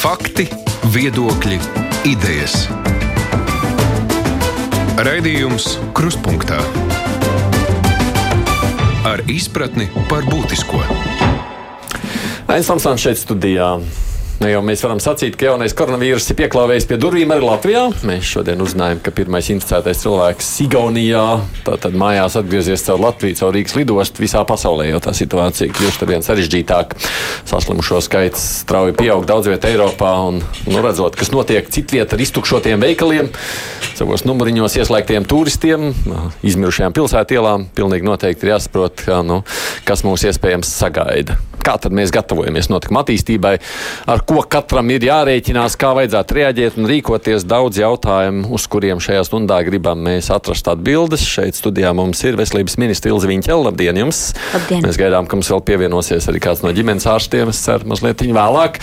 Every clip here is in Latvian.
Fakti, viedokļi, idejas. Raidījums Kruspunkta ar izpratni par būtisko. Aizsmeļamies, šeit studijā. Nu, jau mēs varam sacīt, ka jaunais koronavīruss ir pieklāvējis pie durvīm arī Latvijā. Mēs šodien uzzinājām, ka pirmais inficētais cilvēks Igaunijā, tātad mājās atgriezies caur Latviju, caur Rīgas lidostu. Visā pasaulē jau tā situācija kļūst ar vien sarežģītāka. Saslimušo skaits strauji pieaug daudz vietā Eiropā, un nu, redzot, kas notiek citvietā ar iztukšotiem veikaliem, savos numuriņos ieslēgtiem turistiem, izmirušajām pilsētielām, pilnīgi noteikti ir jāsaprot, ka, nu, kas mūs iespējams sagaida kā tad mēs gatavojamies notikuma attīstībai, ar ko katram ir jārēķinās, kā vajadzētu reaģēt un rīkoties. Daudz jautājumu, uz kuriem šajā stundā gribam mēs atrast atbildes. Šeit studijā mums ir veselības ministra Ilza Viņķela. Labdien jums! Labdien. Mēs gaidām, ka mums vēl pievienosies arī kāds no ģimenes ārstiem. Es ceru, mazliet vēlāk.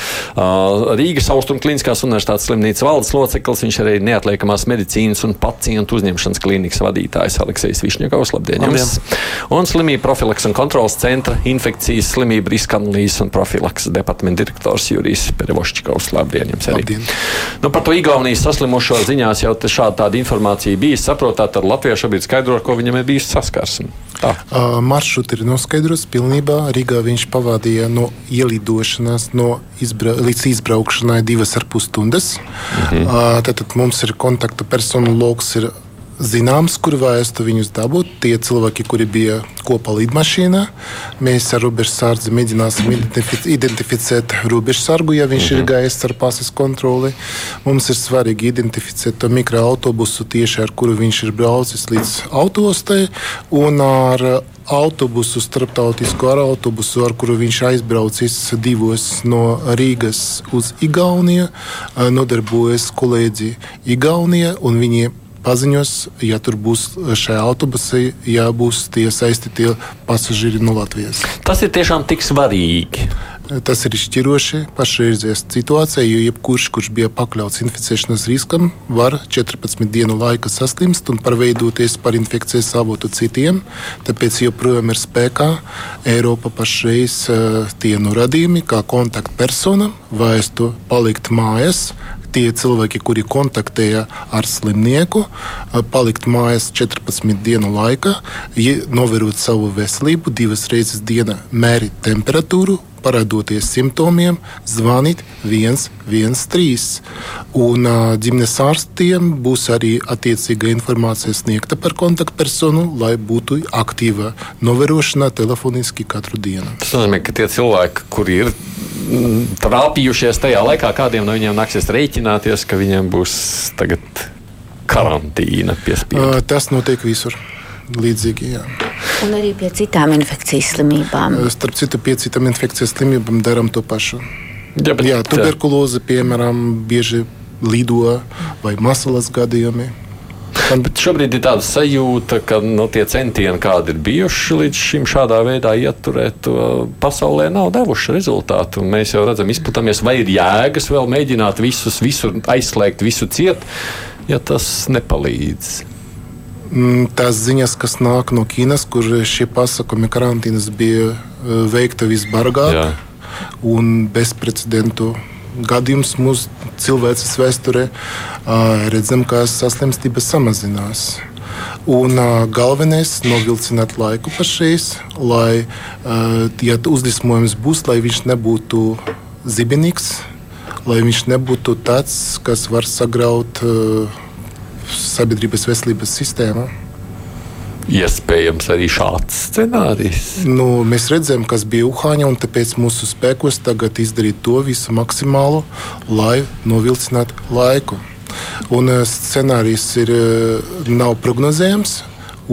Rīgas Austrum Kliniskās Universitātes slimnīcas valdes loceklis, viņš arī neatliekamās medicīnas un pacientu uzņemšanas klīnikas vadītājs Aleksis Višņakovs. Labdien, Labdien jums! Un slimību profilaks un kontrolas centra infekcijas slimību riska analīzes un profilakses departamenta direktors Jurijs Perevošķikovs. Labdien, jums arī! Labdien. Nu, par to Igaunijas saslimušo ziņās jau šāda tāda informācija bija. Saprotat, ar Latviju šobrīd skaidro, ko viņam ir bijis saskarsme. Uh, maršruts ir noskaidrots pilnībā. Rīgā viņš pavadīja no ielidošanas no izbra līdz izbraukšanai divas ar pus stundas. Mhm. Uh, tad, tad mums ir kontakta personu lokus zināms, kur vēstu viņus dabūt. Tie cilvēki, kuri bija kopā lidmašīnā, mēs ar robežsardzi mēģināsim identificēt robežsargu, ja viņš mhm. ir gājis ar pases kontroli. Mums ir svarīgi identificēt to mikroautobusu tieši ar kuru viņš ir braucis līdz autostai un ar autobusu, starptautisku ar autobusu, ar kuru viņš aizbraucis divos no Rīgas uz Igauniju, nodarbojas kolēģi Igaunijā un viņi paziņos, ja tur būs šajā autobusā, ja būs tie saistītie pasažieri no Latvijas. Tas ir tiešām tik svarīgi. Tas ir izšķiroši pašreizējā situācijā, jo jebkurš, kurš bija pakļauts inficēšanas riskam, var 14 dienu laikā saslimst un pārveidoties par infekcijas avotu citiem. Tāpēc joprojām ir spēkā Eiropa pašreiz tie norādījumi, kā kontaktpersonam vajadzētu palikt mājās, tie cilvēki, kuri kontaktēja ar slimnieku, palikt mājās 14 dienu laikā, novērot savu veselību, divas reizes dienā mērīt temperatūru, parādoties simptomiem, zvanīt 113. Un ģimenes ārstiem būs arī attiecīga informācija sniegta par kontaktpersonu, lai būtu aktīva novērošana telefoniski katru dienu. Tas nozīmē, ka tie cilvēki, kuri ir trāpījušies tajā laikā, kādiem no viņiem nāksies rēķināties, ka viņiem būs tagad karantīna piespiedu. Tas notiek visur. Līdzīgi, jā. Un arī pie citām infekcijas slimībām. Starp citu, pie citām infekcijas slimībām darām to pašu. Jā, bet, jā tuberkuloze, piemēram, bieži lido vai masalas gadījumi. Bet šobrīd ir tāda sajūta, ka nu, tie centieni, kādi ir bijuši līdz šim, šādā veidā ieturēt to pasaulē, nav devuši rezultātu. Mēs jau redzam, izplatāmies, vai ir jēgas vēl mēģināt visus, visur aizslēgt, visu ciet, ja tas nepalīdz. Mm, tās ziņas, kas nāk no Ķīnas, kur šie pasakumi karantīnas bija e, veikta visbargāk Jā. un bezprecedentu gadījums mūsu cilvēces vēsturē, redzam, ka saslimstība samazinās. Un uh, galvenais ir novilcināt laiku pašreiz, lai, uh, ja uzdismojums būs, lai viņš nebūtu zibenīgs, lai viņš nebūtu tāds, kas var sagraut uh, sabiedrības veselības sistēmu iespējams arī šāds scenārijs? Nu, mēs redzam, kas bija Uhāņa, un tāpēc mūsu spēkos tagad izdarīt to visu maksimālo, lai novilcinātu laiku. Un eh, scenārijs ir, eh, nav prognozējams.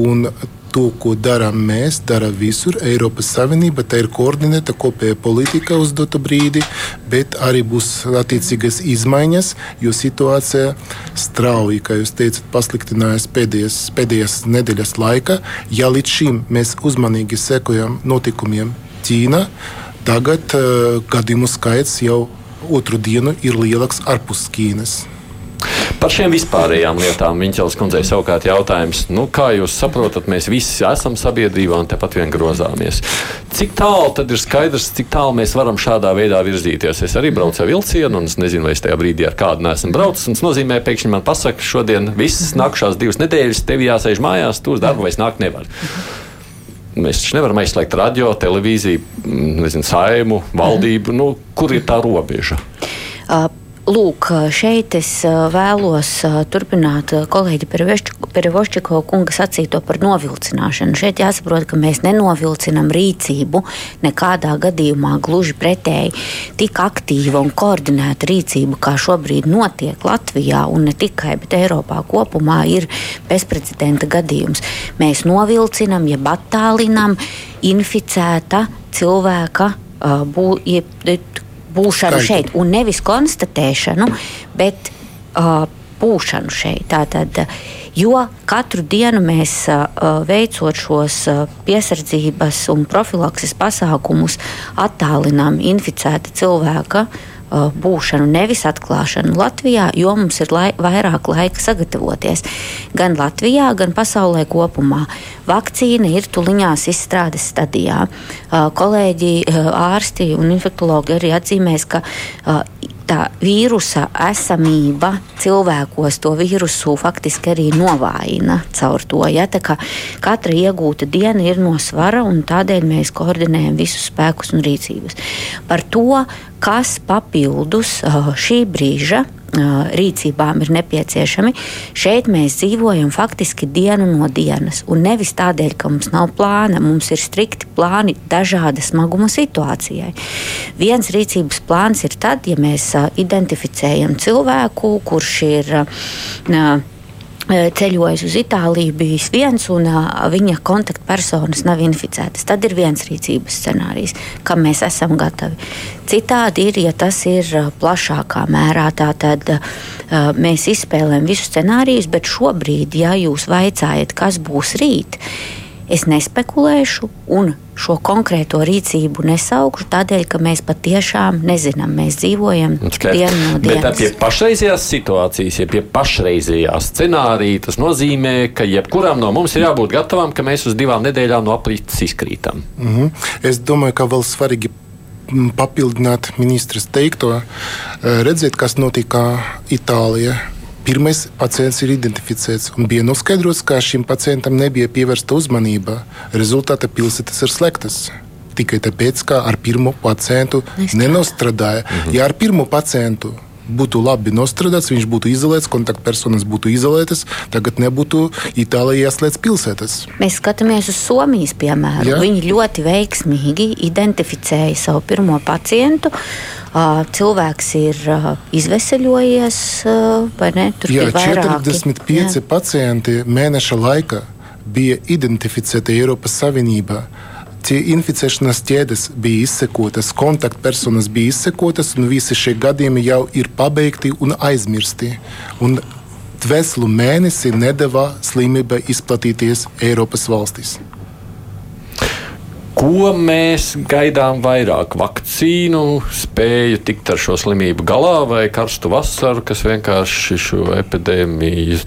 Un to, ko darām mēs, dara visur. Eiropas Savienība tā ir koordinēta kopēja politika uz dotu brīdi, bet arī būs attiecīgas izmaiņas, jo situācija strauji, kā jūs teicat, pasliktinājās pēdējās, pēdējās nedēļas laikā. Ja līdz šim mēs uzmanīgi sekojam notikumiem Ķīnā, tagad uh, gadījumu skaits jau otru dienu ir lielāks ārpus Ķīnas. Par šiem vispārējām lietām Viņķels kundzei savukārt jautājums, nu, kā jūs saprotat, mēs visi esam sabiedrībā un tepat vien grozāmies. Cik tālu tad ir skaidrs, cik tālu mēs varam šādā veidā virzīties? Es arī braucu ar vilcienu, un es nezinu, vai es tajā brīdī ar kādu neesmu braucis. Tas nozīmē, pēkšņi man pasaka, šodien visas nākušās divas nedēļas tev jāsēž mājās, tu uz darbu vairs nākt nevar. Mēs taču nevaram aizslēgt radio, televīziju, nezinu, saimu, valdību. Nu, kur ir tā robeža? Uh, Lūk, šeit es vēlos turpināt kolēģi Perevošķiko kunga sacīto par novilcināšanu. Šeit jāsaprot, ka mēs nenovilcinām rīcību nekādā gadījumā gluži pretēji. Tik aktīva un koordinēta rīcība, kā šobrīd notiek Latvijā un ne tikai, bet Eiropā kopumā, ir bezprecedenta gadījums. Mēs novilcinām, jeb attālinām inficēta cilvēka bū, būšanu Kaitu. šeit, un nevis konstatēšanu, bet uh, būšanu šeit. Tātad, jo katru dienu mēs uh, veicot šos uh, piesardzības un profilakses pasākumus, attālinām inficēta cilvēka uh, būšanu, nevis atklāšanu Latvijā, jo mums ir lai, vairāk laika sagatavoties. Gan Latvijā, gan pasaulē kopumā. Vakcīna ir tuliņās izstrādes stadijā. Uh, kolēģi, uh, ārsti un infektuologi arī atzīmēs, ka uh, tā vīrusa esamība cilvēkos to vīrusu faktiski arī novājina caur to. Ja? Katra iegūta diena ir no svara, un tādēļ mēs koordinējam visus spēkus un rīcības. Par to, kas papildus šī brīža rīcībām ir nepieciešami. Šeit mēs dzīvojam faktiski dienu no dienas. Un nevis tādēļ, ka mums nav plāna, mums ir strikti plāni dažāda smaguma situācijai. Viens rīcības plāns ir tad, ja mēs identificējam cilvēku, kurš ir. Uh, ceļojis uz Itāliju, bijis viens un viņa kontaktpersonas nav inficētas. Tad ir viens rīcības scenārijs, kam mēs esam gatavi. Citādi ir, ja tas ir plašākā mērā, tad mēs izspēlējam visus scenārijus, bet šobrīd, ja jūs vaicājat, kas būs rīt, es nespekulēšu un šo konkrēto rīcību nesaukšu, tādēļ, ka mēs patiešām nezinām. Mēs dzīvojam dienu no dienas. Bet pie pašreizējās situācijas, ja pie pašreizējā scenārija, tas nozīmē, ka jebkuram no mums ir jābūt gatavam, ka mēs uz divām nedēļām no aprītas izkrītam. Mm -hmm. Es domāju, ka vēl svarīgi papildināt ministras teikto, redzēt, kas notika Itālijā Pirmais pacients ir identificēts un bija noskaidrots, ka šim pacientam nebija pievērsta uzmanība. Rezultātā pilsētas ir slēgtas. Tikai tāpēc, ka ar pirmo pacientu nenostrādāja. Mhm. Ja ar pirmo pacientu būtu labi nostrādāts, viņš būtu izolēts, kontaktpersonas būtu izolētas, tagad nebūtu Itālijā jāslēdz pilsētas. Mēs skatāmies uz Somijas piemēru. Jā. Viņi ļoti veiksmīgi identificēja savu pirmo pacientu. Cilvēks ir izveseļojies, vai ne? Tur jā, 45 jā. pacienti mēneša laikā bija identificēti Eiropas Savienībā tie inficēšanās ķēdes bija izsekotas, kontaktpersonas bija izsekotas, un visi šie gadījumi jau ir pabeigti un aizmirsti. Un veselu mēnesi nedēva slimība izplatīties Eiropas valstīs. Ko mēs gaidām vairāk? Vakcīnu, spēju tikt ar šo slimību galā vai karstu vasaru, kas vienkārši šo epidēmiju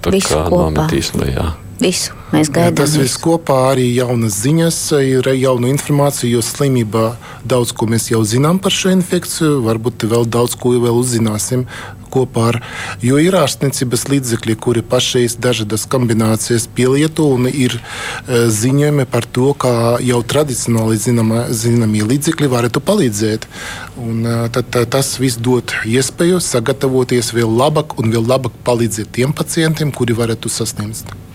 nometīs lejā? Visu mēs gaidām. Tas viss kopā arī jaunas ziņas, ir jauna informācija, jo slimībā daudz ko mēs jau zinām par šo infekciju, varbūt vēl daudz ko vēl uzzināsim kopā ar, jo ir ārstniecības līdzekļi, kuri pašreiz dažādas kombinācijas pielieto un ir uh, ziņojumi par to, kā jau tradicionāli zināmie zināmie līdzekļi varētu palīdzēt. Un, uh, tad, tā, tas viss dod iespēju sagatavoties vēl labāk un vēl labāk palīdzēt tiem pacientiem, kuri varētu sasniegt.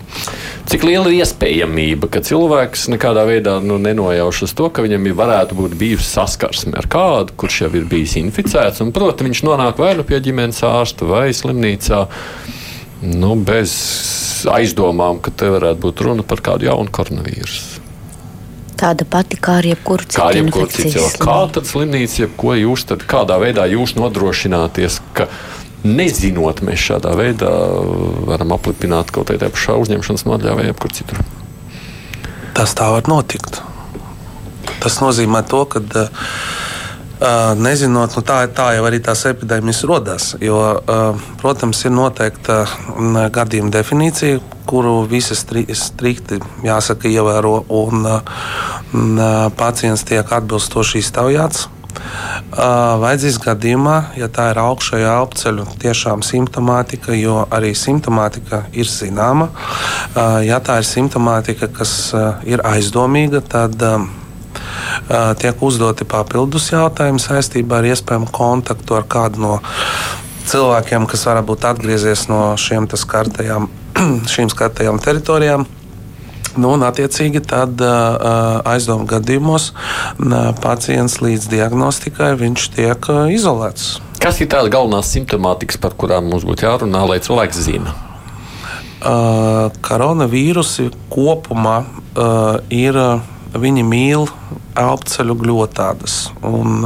Cik liela ir iespējamība, ka cilvēks nekādā veidā nu, nenojaušas to, ka viņam varētu būt bijusi saskarsme ar kādu, kurš jau ir bijis inficēts, un, protams, viņš nonāk vai nu pie ģimenes ārsta vai slimnīcā. Nu, bez aizdomām, ka te varētu būt runa par kādu jaunu koronavīrusu. Tāda pati kā ar jebkuru citu kā jebkur cilvēku. Kā tad slimnīca, jebko jūs tad kādā veidā jūs nodrošināties, ka nezinot, mēs šādā veidā varam aplipināt kaut kādā pašā uzņemšanas nodaļā vai jebkur citur. Tas tā var notikt. Tas nozīmē to, ka uh, Nezinot, nu tā, tā jau arī tās epidēmijas rodas. Jo, protams, ir noteikta gadījuma definīcija, kuru visi strikti jāsaka, ievēro, un, un pacients tiek atbilstoši iztaujāts. Vajadzīs gadījumā, ja tā ir augšējā elpceļu tiešām simptomātika, jo arī simptomātika ir zināma. Ja tā ir simptomātika, kas ir aizdomīga, tad tiek uzdoti papildus jautājumi saistībā ar iespējamu kontaktu ar kādu no cilvēkiem, kas varbūt atgriezies no šiem skartajām, šīm skartajām teritorijām. Nu, un, attiecīgi, tad uh, aizdomu gadījumos uh, pacients līdz diagnostikai tiek uh, izolēts. Kas ir tās galvenās simptomātikas, par kurām mums būtu jārunā, lai cilvēks zinātu? Uh, koronavīrusi kopumā uh, ir. Uh, viņi mīl elpceļu gļotādas. Un,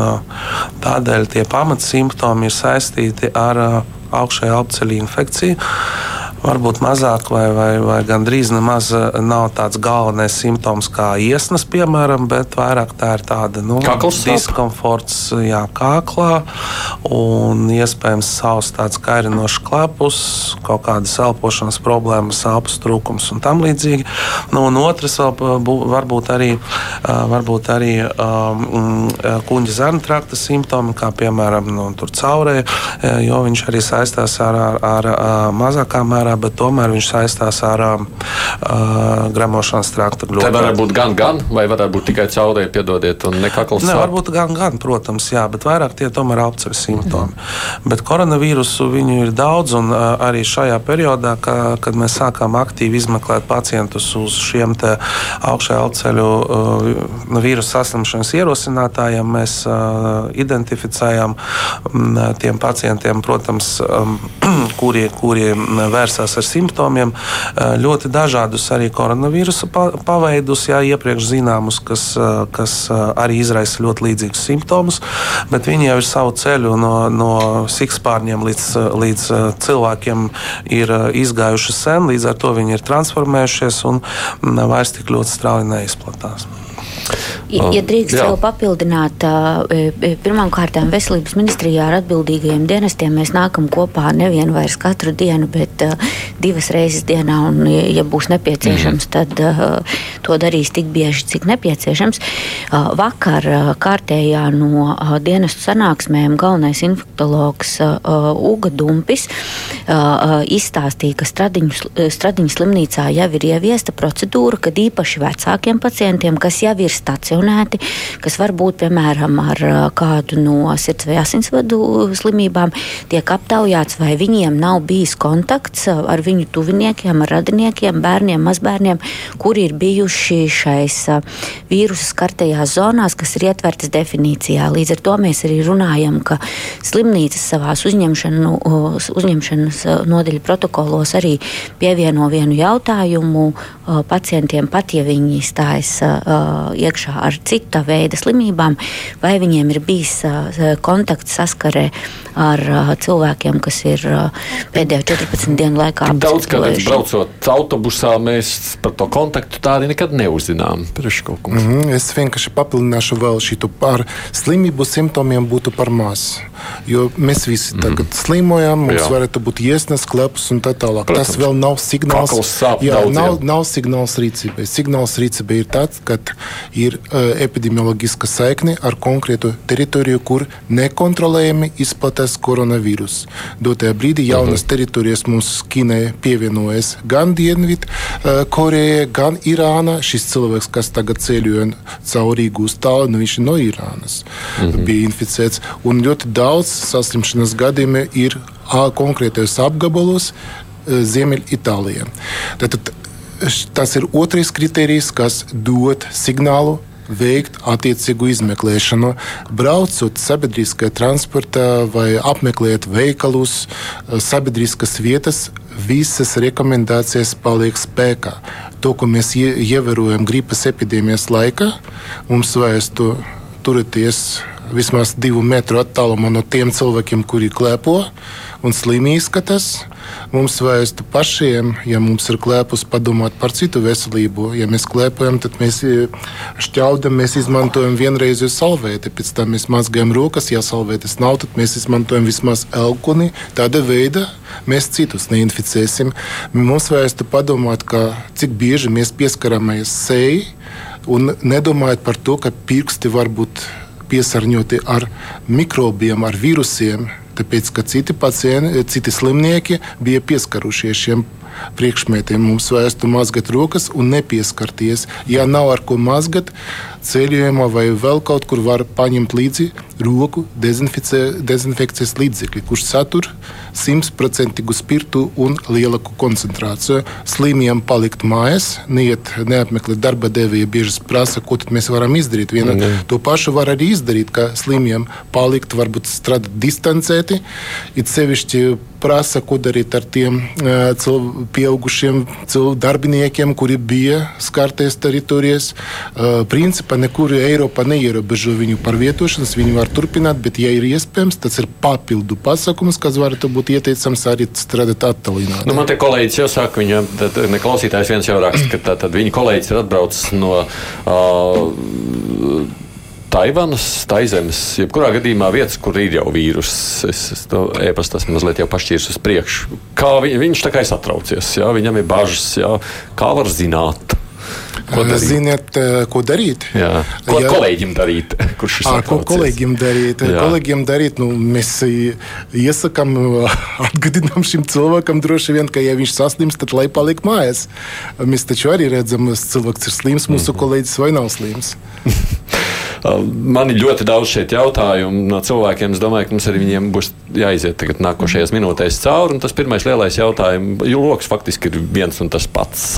tādēļ tie pamatsimptomi ir saistīti ar augšējā elpceļa infekciju varbūt mazāk vai, vai, vai gandrīz nemaz eh, nav tāds galvenais simptoms kā iesnas, piemēram, bet vairāk tā ir tāda nu, diskomforts jā, kāklā un iespējams savs tāds kairinošs klepus, kaut kādas elpošanas problēmas, elpas trūkums un tam līdzīgi. Nu, un otrs vēl varbūt arī, varbūt arī um, kuģa zarnu trakta simptomi, kā piemēram nu, caurē, jo viņš arī saistās ar, ar, ar, ar mazākā mērā bet tomēr viņš saistās ar uh, gramošanas trakta gluži. Tā var būt gan, gan, vai varētu būt tikai caurēji, piedodiet, un nekakls. Ne, varbūt gan, gan, protams, jā, bet vairāk tie tomēr apceļ simptomi. Mm. Bet koronavīrusu viņu ir daudz, un uh, arī šajā periodā, ka, kad mēs sākām aktīvi izmeklēt pacientus uz šiem augšējā apceļu uh, vīrusu saslimšanas ierosinātājiem, mēs uh, identificējām um, tiem pacientiem, protams, um, kuri, kuri vērsās vērsās ar simptomiem, ļoti dažādus arī koronavīrusa paveidus, jā, iepriekš zināmus, kas, kas arī izraisa ļoti līdzīgus simptomus, bet viņi jau ir savu ceļu no, no sikspārņiem līdz, līdz cilvēkiem ir izgājuši sen, līdz ar to viņi ir transformējušies un vairs tik ļoti strauji neizplatās. Ja, ja drīkst vēl papildināt, pirmkārt, veselības ministrijā ar atbildīgajiem dienestiem mēs nākam kopā nevienu vairs katru dienu, bet divas reizes dienā, un, ja būs nepieciešams, mm. tad to darīs tik bieži, cik nepieciešams. Vakar kārtējā no dienestu sanāksmēm galvenais infektologs Uga Dumpis izstāstīja, ka Stradiņu, Stradiņu slimnīcā jau ir ieviesta procedūra, kad īpaši vecākiem pacientiem, kas jau ir stacionēti, kas varbūt, piemēram, ar kādu no sirds vai asinsvadu slimībām, tiek aptaujāts, vai viņiem nav bijis kontakts ar viņu tuviniekiem, ar radiniekiem, bērniem, mazbērniem, kuri ir bijuši šais vīrusu skartajās zonās, kas ir ietvertas definīcijā. Līdz ar to mēs arī runājam, ka slimnīcas savās uzņemšanu, uzņemšanas nodeļu protokolos arī pievieno vienu jautājumu pacientiem, pat ja viņi stājas iekšā ar cita veida slimībām, vai viņiem ir bijis kontakts saskarē ar cilvēkiem, kas ir pēdējo 14 dienu laikā Daudz kādreiz braucot autobusā, mēs par to kontaktu tā arī nekad neuzinām. Mm -hmm. Es vienkārši papildināšu vēl šito par slimību simptomiem būtu par maz. Jo mēs visi mm -hmm. tagad slimojam, mums jā. varētu būt iesnas, klepus un tā tālāk. Protams. Tas vēl nav signāls. Jā, daudziem. nav, nav signāls rīcībai. Signāls rīcībai ir tāds, ka ir uh, epidemioloģiska saikne ar konkrētu teritoriju, kur nekontrolējami izplatās koronavīrus. Dotajā brīdī jaunas mm -hmm. teritorijas mums Ķīnai pievienojas gan Dienvidkoreja, uh, gan Irāna. Šis cilvēks, kas tagad ceļoja cauri Rīgu uz tālu, nu viņš no Irānas -hmm. bija inficēts. Un ļoti daudz saslimšanas gadījumi ir konkrētajos apgabalos Ziemeļitālijā. Tātad tas ir otrais kriterijs, kas dod signālu veikt attiecīgu izmeklēšanu. Braucot sabiedriskajā transportā vai apmeklējot veikalus, sabiedriskas vietas, visas rekomendācijas paliek spēkā. To, ko mēs ievērojam gripas epidēmijas laikā, mums vajag to turēties vismaz divu metru attālumā no tiem cilvēkiem, kuri klepo un slimi izskatās. Mums vajadzētu pašiem, ja mums ir klēpus, padomāt par citu veselību. Ja mēs klēpojam, tad mēs e, šķaudam, mēs izmantojam vienreizu salvēti, pēc tam mēs mazgājam rokas. Ja salvētes nav, tad mēs izmantojam vismaz elkuni. Tāda veida mēs citus neinficēsim. Mums vajadzētu padomāt, cik bieži mēs pieskaramies sejai un nedomājot par to, ka pirksti var būt piesārņoti ar mikrobiem, ar vīrusiem tāpēc ka citi pacienti, citi slimnieki bija pieskarušies šiem priekšmetiem. Mums vajadzētu mazgāt rokas un nepieskarties. Ja nav ar ko mazgāt, ceļojumā vai vēl kaut kur var paņemt līdzi roku dezinfekcijas līdzekli, kurš satur simtprocentīgu spirtu un lielāku koncentrāciju. Slimiem palikt mājās, neiet, neapmeklēt darba devēja, bieži prasa, ko mēs varam izdarīt. Viena, mm. To pašu var arī izdarīt, ka slimiem palikt, varbūt strādāt distancēti. It sevišķi prasa, ko darīt ar tiem uh, pieaugušiem darbiniekiem, kuri bija skarties teritorijas. Uh, principā nekur Eiropā neierobežo viņu pārvietošanas, viņi var turpināt, bet, ja ir iespējams, tas ir papildu pasākums, kas varētu būt ieteicams arī strādāt attālināti. Nu, man te kolēģis jau saka, viņa ne klausītājs viens jau raksta, ka tā, tad viņa kolēģis ir atbraucis no. Uh, Taivanas, Taizemes, jebkurā gadījumā vietas, kur ir jau vīruss. Es, es to e-pasta esmu mazliet jau pašķīris uz priekšu. Kā vi, viņš tā kā ir satraucies, jā, viņam ir bažas, jā, kā var zināt. Ko darīt? Ziniet, ko darīt? Jā. Ko ja, kolēģim darīt? Kurš ir ko kolēģim darīt? Jā. Kolēģim darīt, nu, mēs iesakām, atgādinām šim cilvēkam droši vien, ka, ja viņš saslims, tad lai paliek mājās. Mēs taču arī redzam, ka cilvēks ir slims, mūsu mm -hmm. kolēģis vai nav slims. Man ir ļoti daudz šeit jautājumu no cilvēkiem. Es domāju, ka mums arī viņiem būs jāiziet tagad nākošajās minūtēs cauri. Tas pirmais lielais jautājums, jo lokus faktiski ir viens un tas pats.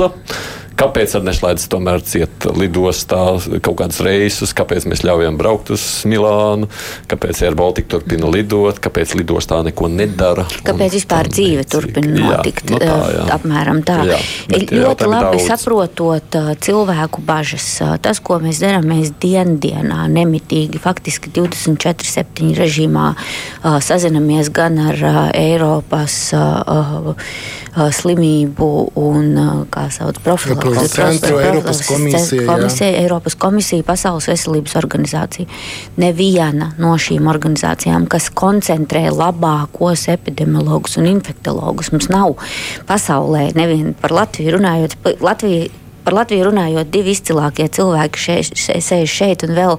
Kāpēc tad neslēdz tomēr ciet lidostā kaut kādus reisus, kāpēc mēs ļaujam braukt uz Milānu, kāpēc Air Baltica turpina lidot, kāpēc lidostā neko nedara? Kāpēc vispār dzīve turpina notikt? Jā, no tā, jā. Apmēram tā. Jā, ļoti labi daudz. saprotot cilvēku bažas. Tas, ko mēs darām, mēs diendienā nemitīgi, faktiski 24-7 režīmā sazinamies gan ar Eiropas slimību un, kā sauc, profilaktiku centru, Eiropas komisija, komisija, Eiropas komisija, Pasaules veselības organizācija. Neviena no šīm organizācijām, kas koncentrē labākos epidemiologus un infektologus, mums nav pasaulē, nevien par Latviju runājot, Latvija Par Latviju runājot, divi izcilākie cilvēki šeit, sēž šeit, un vēl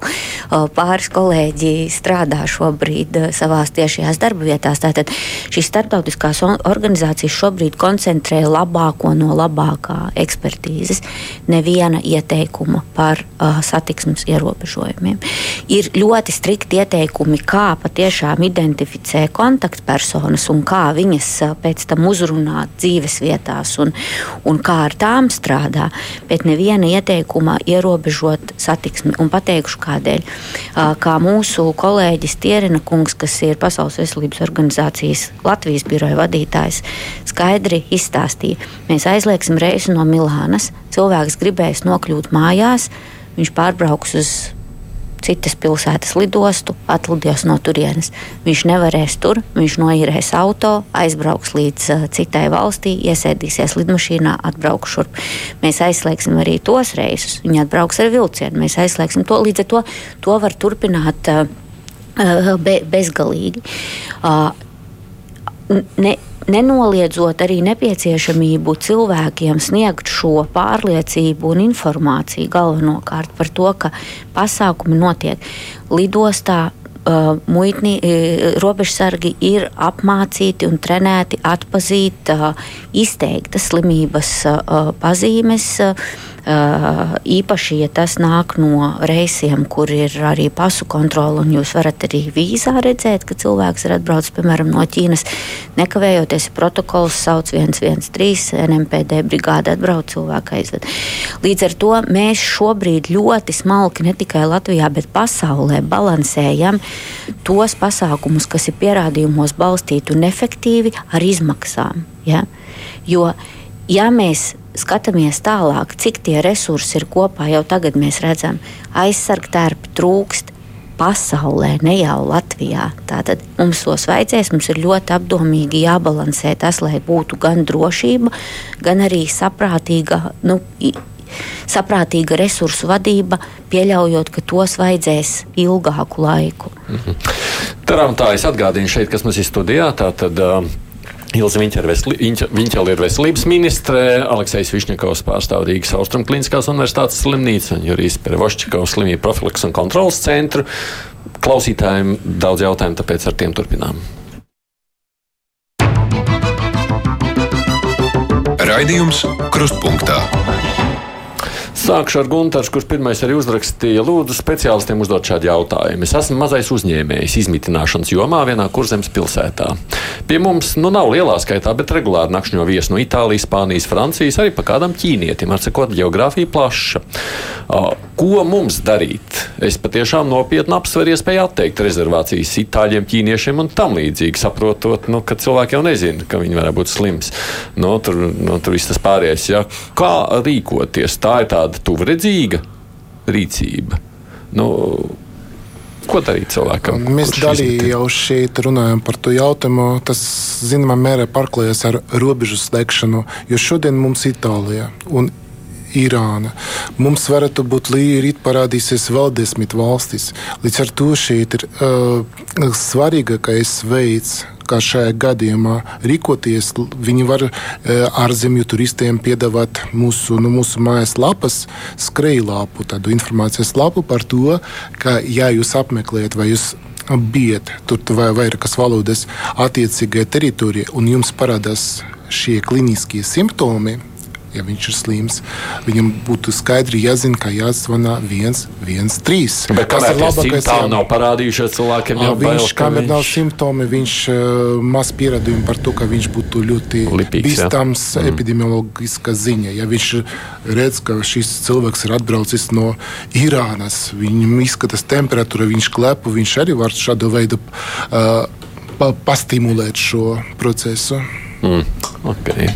pāris kolēģi strādā šobrīd savās tiešajās darba vietās. Tātad šīs starptautiskās organizācijas šobrīd koncentrē labāko no labākā ekspertīzes, neviena ieteikuma par uh, satiksmes ierobežojumiem. Ir ļoti strikti ieteikumi, kā patiešām identificēt kontaktpersonas un kā viņas pēc tam uzrunāt dzīves vietās un, un kā ar tām strādāt bet neviena ieteikuma ierobežot satiksmi. Un pateikšu, kādēļ. Kā mūsu kolēģis Tierina kungs, kas ir Pasaules veselības organizācijas Latvijas biroja vadītājs, skaidri izstāstīja, mēs aizliegsim reisu no Milānas. Cilvēks gribēs nokļūt mājās, viņš pārbrauks uz citas pilsētas lidostu, atlidos no turienes. Viņš nevarēs tur, viņš noīrēs auto, aizbrauks līdz uh, citai valstī, iesēdīsies lidmašīnā, atbrauks šurp. Mēs aizslēgsim arī tos reisus. Viņi atbrauks ar vilcienu, mēs aizslēgsim to. Līdz ar to to var turpināt uh, be, bezgalīgi. Uh, ne, nenoliedzot arī nepieciešamību cilvēkiem sniegt šo pārliecību un informāciju galvenokārt par to, ka pasākumi notiek lidostā. Uh, muitni, uh, robežsargi ir apmācīti un trenēti atpazīt uh, izteiktas slimības uh, pazīmes, uh, īpaši, ja tas nāk no reisiem, kur ir arī pasu kontrole, un jūs varat arī vīzā redzēt, ka cilvēks ir atbraucis, piemēram, no Ķīnas, nekavējoties protokols sauc 113, NMPD brigāde atbrauc cilvēku aizved. Līdz ar to mēs šobrīd ļoti smalki ne tikai Latvijā, bet pasaulē balansējam tos pasākumus, kas ir pierādījumos balstīti un efektīvi ar izmaksām. Ja? Jo, ja mēs skatāmies tālāk, cik tie resursi ir kopā, jau tagad mēs redzam, aizsargtērpi trūkst. pasaulē, ne jau Latvijā. Tātad mums tos vajadzēs, mums ir ļoti apdomīgi jābalansē tas, lai būtu gan drošība, gan arī saprātīga. Nu, saprātīga resursu vadība, pieļaujot, ka tos vajadzēs ilgāku laiku. Mm -hmm. Taram tā es atgādinu šeit, kas mums ir studijā. Tātad, uh, Ilza Viņķela ir veselības ministre, Aleksis Višņakovs pārstāv Rīgas Austrum Kliniskās universitātes slimnīcu un Jurijs Perevošķikovs slimību profilaks un kontrolas centru. Klausītājiem daudz jautājumu, tāpēc ar tiem turpinām. Raidījums Krustpunktā. Sākšu ar Gunteru, kurš pirmais arī uzrakstīja, lūdzu, speciālistiem uzdot šādu jautājumu. Es esmu mazais uzņēmējs izmitināšanas jomā vienā kurzemes pilsētā. Pie mums nu nav lielā skaitā, bet regulāri nakšņo viesi no Itālijas, Spānijas, Francijas, arī pa kādam ķīnietim. Ar sakot, geogrāfija plaša. Ko mums darīt? Es patiešām nopietni apsveru iespēju atteikt rezervācijas itāļiem, ķīniešiem un tam līdzīgi, saprotot, nu, ka cilvēki jau nezina, ka viņi varētu būt slims. Nu, tur, nu, tur viss tas pārējais. Ja? Kā rīkoties? Tā ir tāda tuvredzīga rīcība. Nu, Ko darīt cilvēkam? Mēs daļīgi jau šeit runājam par to jautājumu. Tas, zināmā mērā, parklājas ar robežu slēgšanu, jo šodien mums ir Itālija un Irāna. Mums varētu būt līnija, parādīsies vēl desmit valstis. Līdz ar to šeit ir uh, svarīgākais veids, kā šajā gadījumā rīkoties. Viņi var ārzemju turistiem piedāvāt mūsu, nu, mūsu mājaslapas skrejlapu, tādu informācijas lapu par to, ka, ja jūs apmeklējat vai jūs bijat tur vai vairākas valodas attiecīgajā teritorijā un jums parādās šie kliniskie simptomi, ja viņš ir slims, viņam būtu skaidri jāzina, ka jāzvanā 113. Bet tas ir labākais. Tā nav parādījušies cilvēkiem jau viņš, kamēr viņš... nav simptomi, viņš uh, maz pierādījumu par to, ka viņš būtu ļoti Lipīgs, bīstams ja? mm. epidemiologiska ziņa. Ja viņš redz, ka šis cilvēks ir atbraucis no Irānas, viņam izskatās temperatūra, viņš klepu, viņš arī var šādu veidu uh, pa, pastimulēt šo procesu. Mm, okay.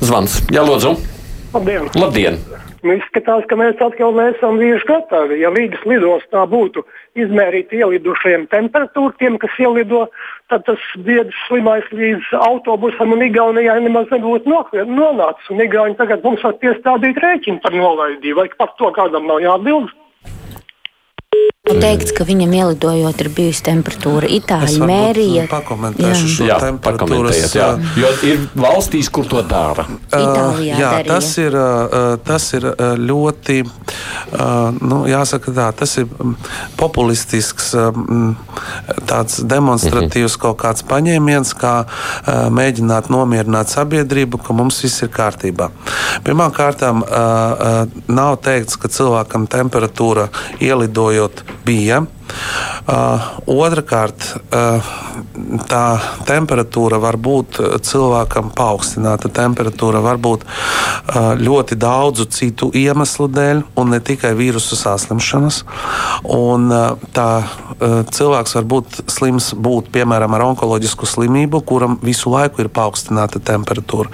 Zvans, Jā, lūdzu. Labdien! Labdien. Nu, izskatās, ka mēs atkal neesam bijuši gatavi. Ja Rīgas lidostā būtu izmērīta ielidušajiem temperatūra, tiem, kas ielido, tad tas biedrs slimais līdz autobusam un Igaunijai nemaz nebūtu nonācis. Un Igauni tagad mums var piestādīt rēķinu par nolaidību, vai par to kādam nav jāatbild. Nu, teikts, ka viņam ielidojot ir bijusi temperatūra. Itāļi mērīja. Pakomentēšu jā. šo jā, temperatūras. Jā, jo ir valstīs, kur to dara. Itālijā jā, darīja. tas ir, tas ir ļoti, nu, jāsaka tā, tas ir populistisks, tāds demonstratīvs kaut kāds paņēmiens, kā mēģināt nomierināt sabiedrību, ka mums viss ir kārtībā. Pirmkārt, nav teikts, ka cilvēkam temperatūra ielidojot bija. Uh, Otrakārt, uh, tā temperatūra var būt cilvēkam paaugstināta. Temperatūra var būt uh, ļoti daudzu citu iemeslu dēļ, un ne tikai vīrusu saslimšanas. Un, uh, tā uh, cilvēks var būt slims, būt piemēram ar onkoloģisku slimību, kuram visu laiku ir paaugstināta temperatūra.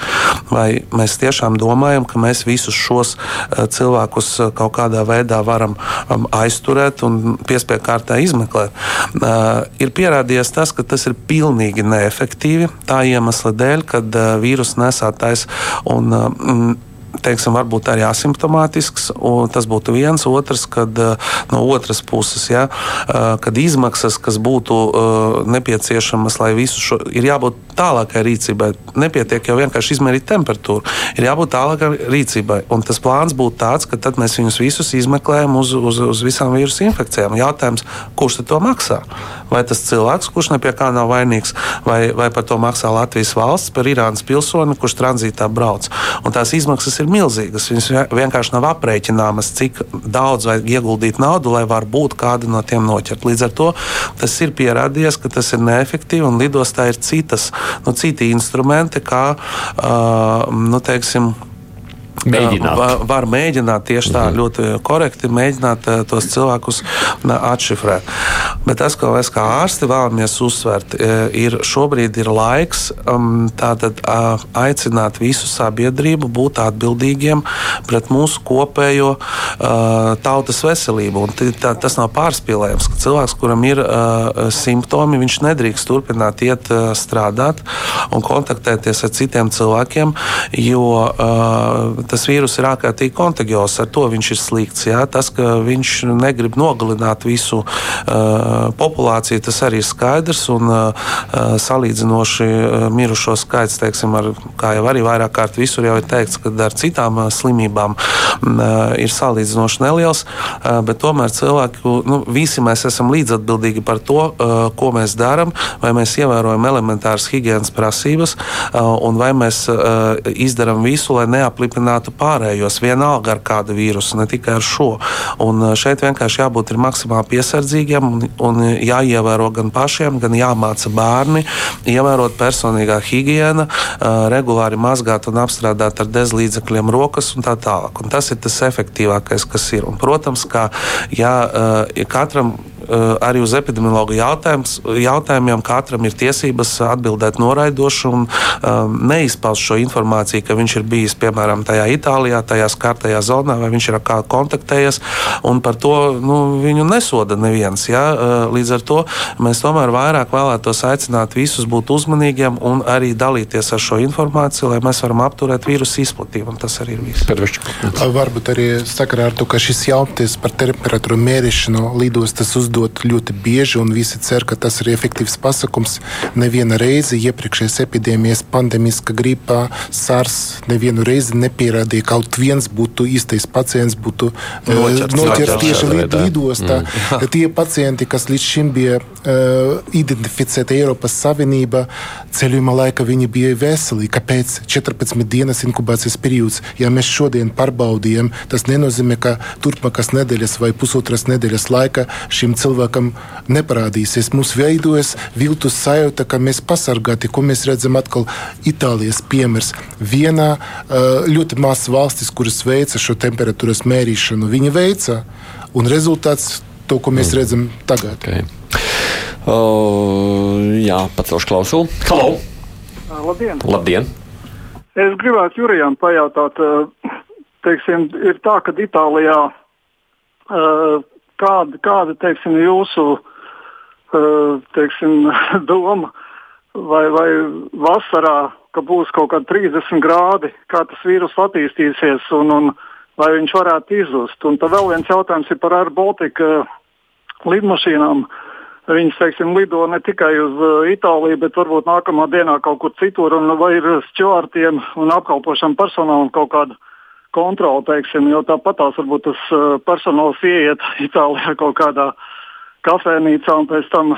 Vai mēs tiešām domājam, ka mēs visus šos uh, cilvēkus uh, kaut kādā veidā varam um, aizturēt un piespiedu kārtā izmeklēt. Uh, ir pierādījies tas, ka tas ir pilnīgi neefektīvi tā iemesla dēļ, ka uh, vīrusu nesātājs un teiksim, varbūt arī asimptomātisks. Tas būtu viens, otrs, kad eh, no otras puses, ja, eh, kad izmaksas, kas būtu eh, nepieciešamas, lai visu šo ir jābūt tālākai rīcībai. Nepietiek jau vienkārši izmērīt temperatūru, ir jābūt tālākai rīcībai. Un tas plāns būtu tāds, ka tad mēs viņus visus izmeklējam uz, uz, uz visām vīrusu infekcijām. Jautājums, kurš to maksā? Vai tas cilvēks, kurš ne pie kā nav vainīgs, vai, vai par to maksā Latvijas valsts, par Irānas pilsoni, kurš tranzītā brauc? Un tās izmaksas ir ir milzīgas. Viņas vienkārši nav aprēķināmas, cik daudz vajag ieguldīt naudu, lai var būt kāda no tiem noķert. Līdz ar to tas ir pierādījies, ka tas ir neefektīvi un lidostā ir citas, nu, citi instrumenti, kā uh, nu, teiksim, Mēģināt. Var, var mēģināt tieši tā, mm. ļoti korekti mēģināt tos cilvēkus atšifrēt. Bet tas, ko mēs kā ārsti vēlamies uzsvērt, ir šobrīd ir laiks um, tātad, aicināt visu sabiedrību būt atbildīgiem pret mūsu kopējo tautas veselību. Un tā, tas nav pārspīlējums, ka cilvēks, kuram ir simptomi, viņš nedrīkst turpināt iet strādāt un kontaktēties ar citiem cilvēkiem, jo tas vīrus ir ārkārtīgi kontagios. Ar to viņš ir slikts. Jā? Tas, ka viņš negrib nogalināt visu uh, populāciju, tas arī ir skaidrs. Un, uh, salīdzinoši uh, mirušo skaits, teiksim, ar, kā jau arī vairāk kārt visur jau ir teikts, ka ar citām uh, slimībām uh, ir salīdzinoši neliels. Uh, bet tomēr cilvēku, nu, visi mēs esam līdzatbildīgi par to, uh, ko mēs darām, vai mēs ievērojam elementāras higiēnas prasības, uh, un vai mēs uh, izdarām visu, lai neaplipinātu pārējos, vienalga ar kādu vīrusu, ne tikai ar šo. Un uh, šeit vienkārši jābūt maksimāli piesardzīgiem un, un jāievēro gan pašiem, gan jāmāca bērni, ievērot personīgā higiēna, uh, regulāri mazgāt un apstrādāt ar dezlīdzekļiem rokas un tā tālāk. Un tas ir tas efektīvākais, kas ir. Un, protams, ka ja, ja katram Eh, arī uz epidemiologu jautājumiem katram ir tiesības atbildēt noraidoši un um, neizpaust šo informāciju, ka viņš ir bijis piemēram tajā Itālijā, tajā skartajā zonā, vai viņš ir ar kādu kontaktējies, un par to nu, viņu nesoda neviens. Ja? Eh, līdz ar to mēs tomēr vairāk vēlētos aicināt visus būt uzmanīgiem un arī dalīties ar šo informāciju, lai mēs varam apturēt vīrusu izplatību. Tas arī ir viss. Varbūt arī sakarā ar to, ka šis jautājums par temperatūru mērīšanu lidostas uzdevums uzdot ļoti bieži, un visi cer, ka tas ir efektīvs pasakums. Neviena reize iepriekšējās epidēmijas, pandēmiskā gripā, SARS nevienu reizi nepierādīja, ka kaut viens būtu īstais pacients, būtu noķerts uh, tieši lid, lidostā. Mm. Tie pacienti, kas līdz šim bija uh, identificēti Eiropas Savienībā, ceļojuma laikā viņi bija veseli. Kāpēc 14 dienas inkubācijas periods? Ja mēs šodien pārbaudījām, tas nenozīmē, ka turpmākās nedēļas vai pusotras nedēļas laikā šim cilvēkam cilvēkam neparādīsies. Mums veidojas viltus sajūta, ka mēs pasargāti, ko mēs redzam atkal Itālijas piemērs. Vienā ļoti mazs valstis, kuras veica šo temperatūras mērīšanu, viņi veica, un rezultāts to, ko mēs mm. redzam tagad. Okay. Uh, jā, pacelšu klausulu. Halo! Labdien! Labdien. Es gribētu Jurijam pajautāt, teiksim, ir tā, ka Itālijā uh, kāda, kāda teiksim, jūsu uh, teiksim, doma vai, vai vasarā, ka būs kaut kādi 30 grādi, kā tas vīrus attīstīsies un, un vai viņš varētu izzust. Un tad vēl viens jautājums ir par Air Baltica lidmašīnām. Viņas, teiksim, lido ne tikai uz uh, Itāliju, bet varbūt nākamā dienā kaut kur citur, un vai ir stūrtiem un apkalpošam personālam kaut kāda kontroli, teiksim, jo tāpat tās varbūt tas uh, personāls ieiet Itālijā kaut kādā kafejnīcā un pēc tam,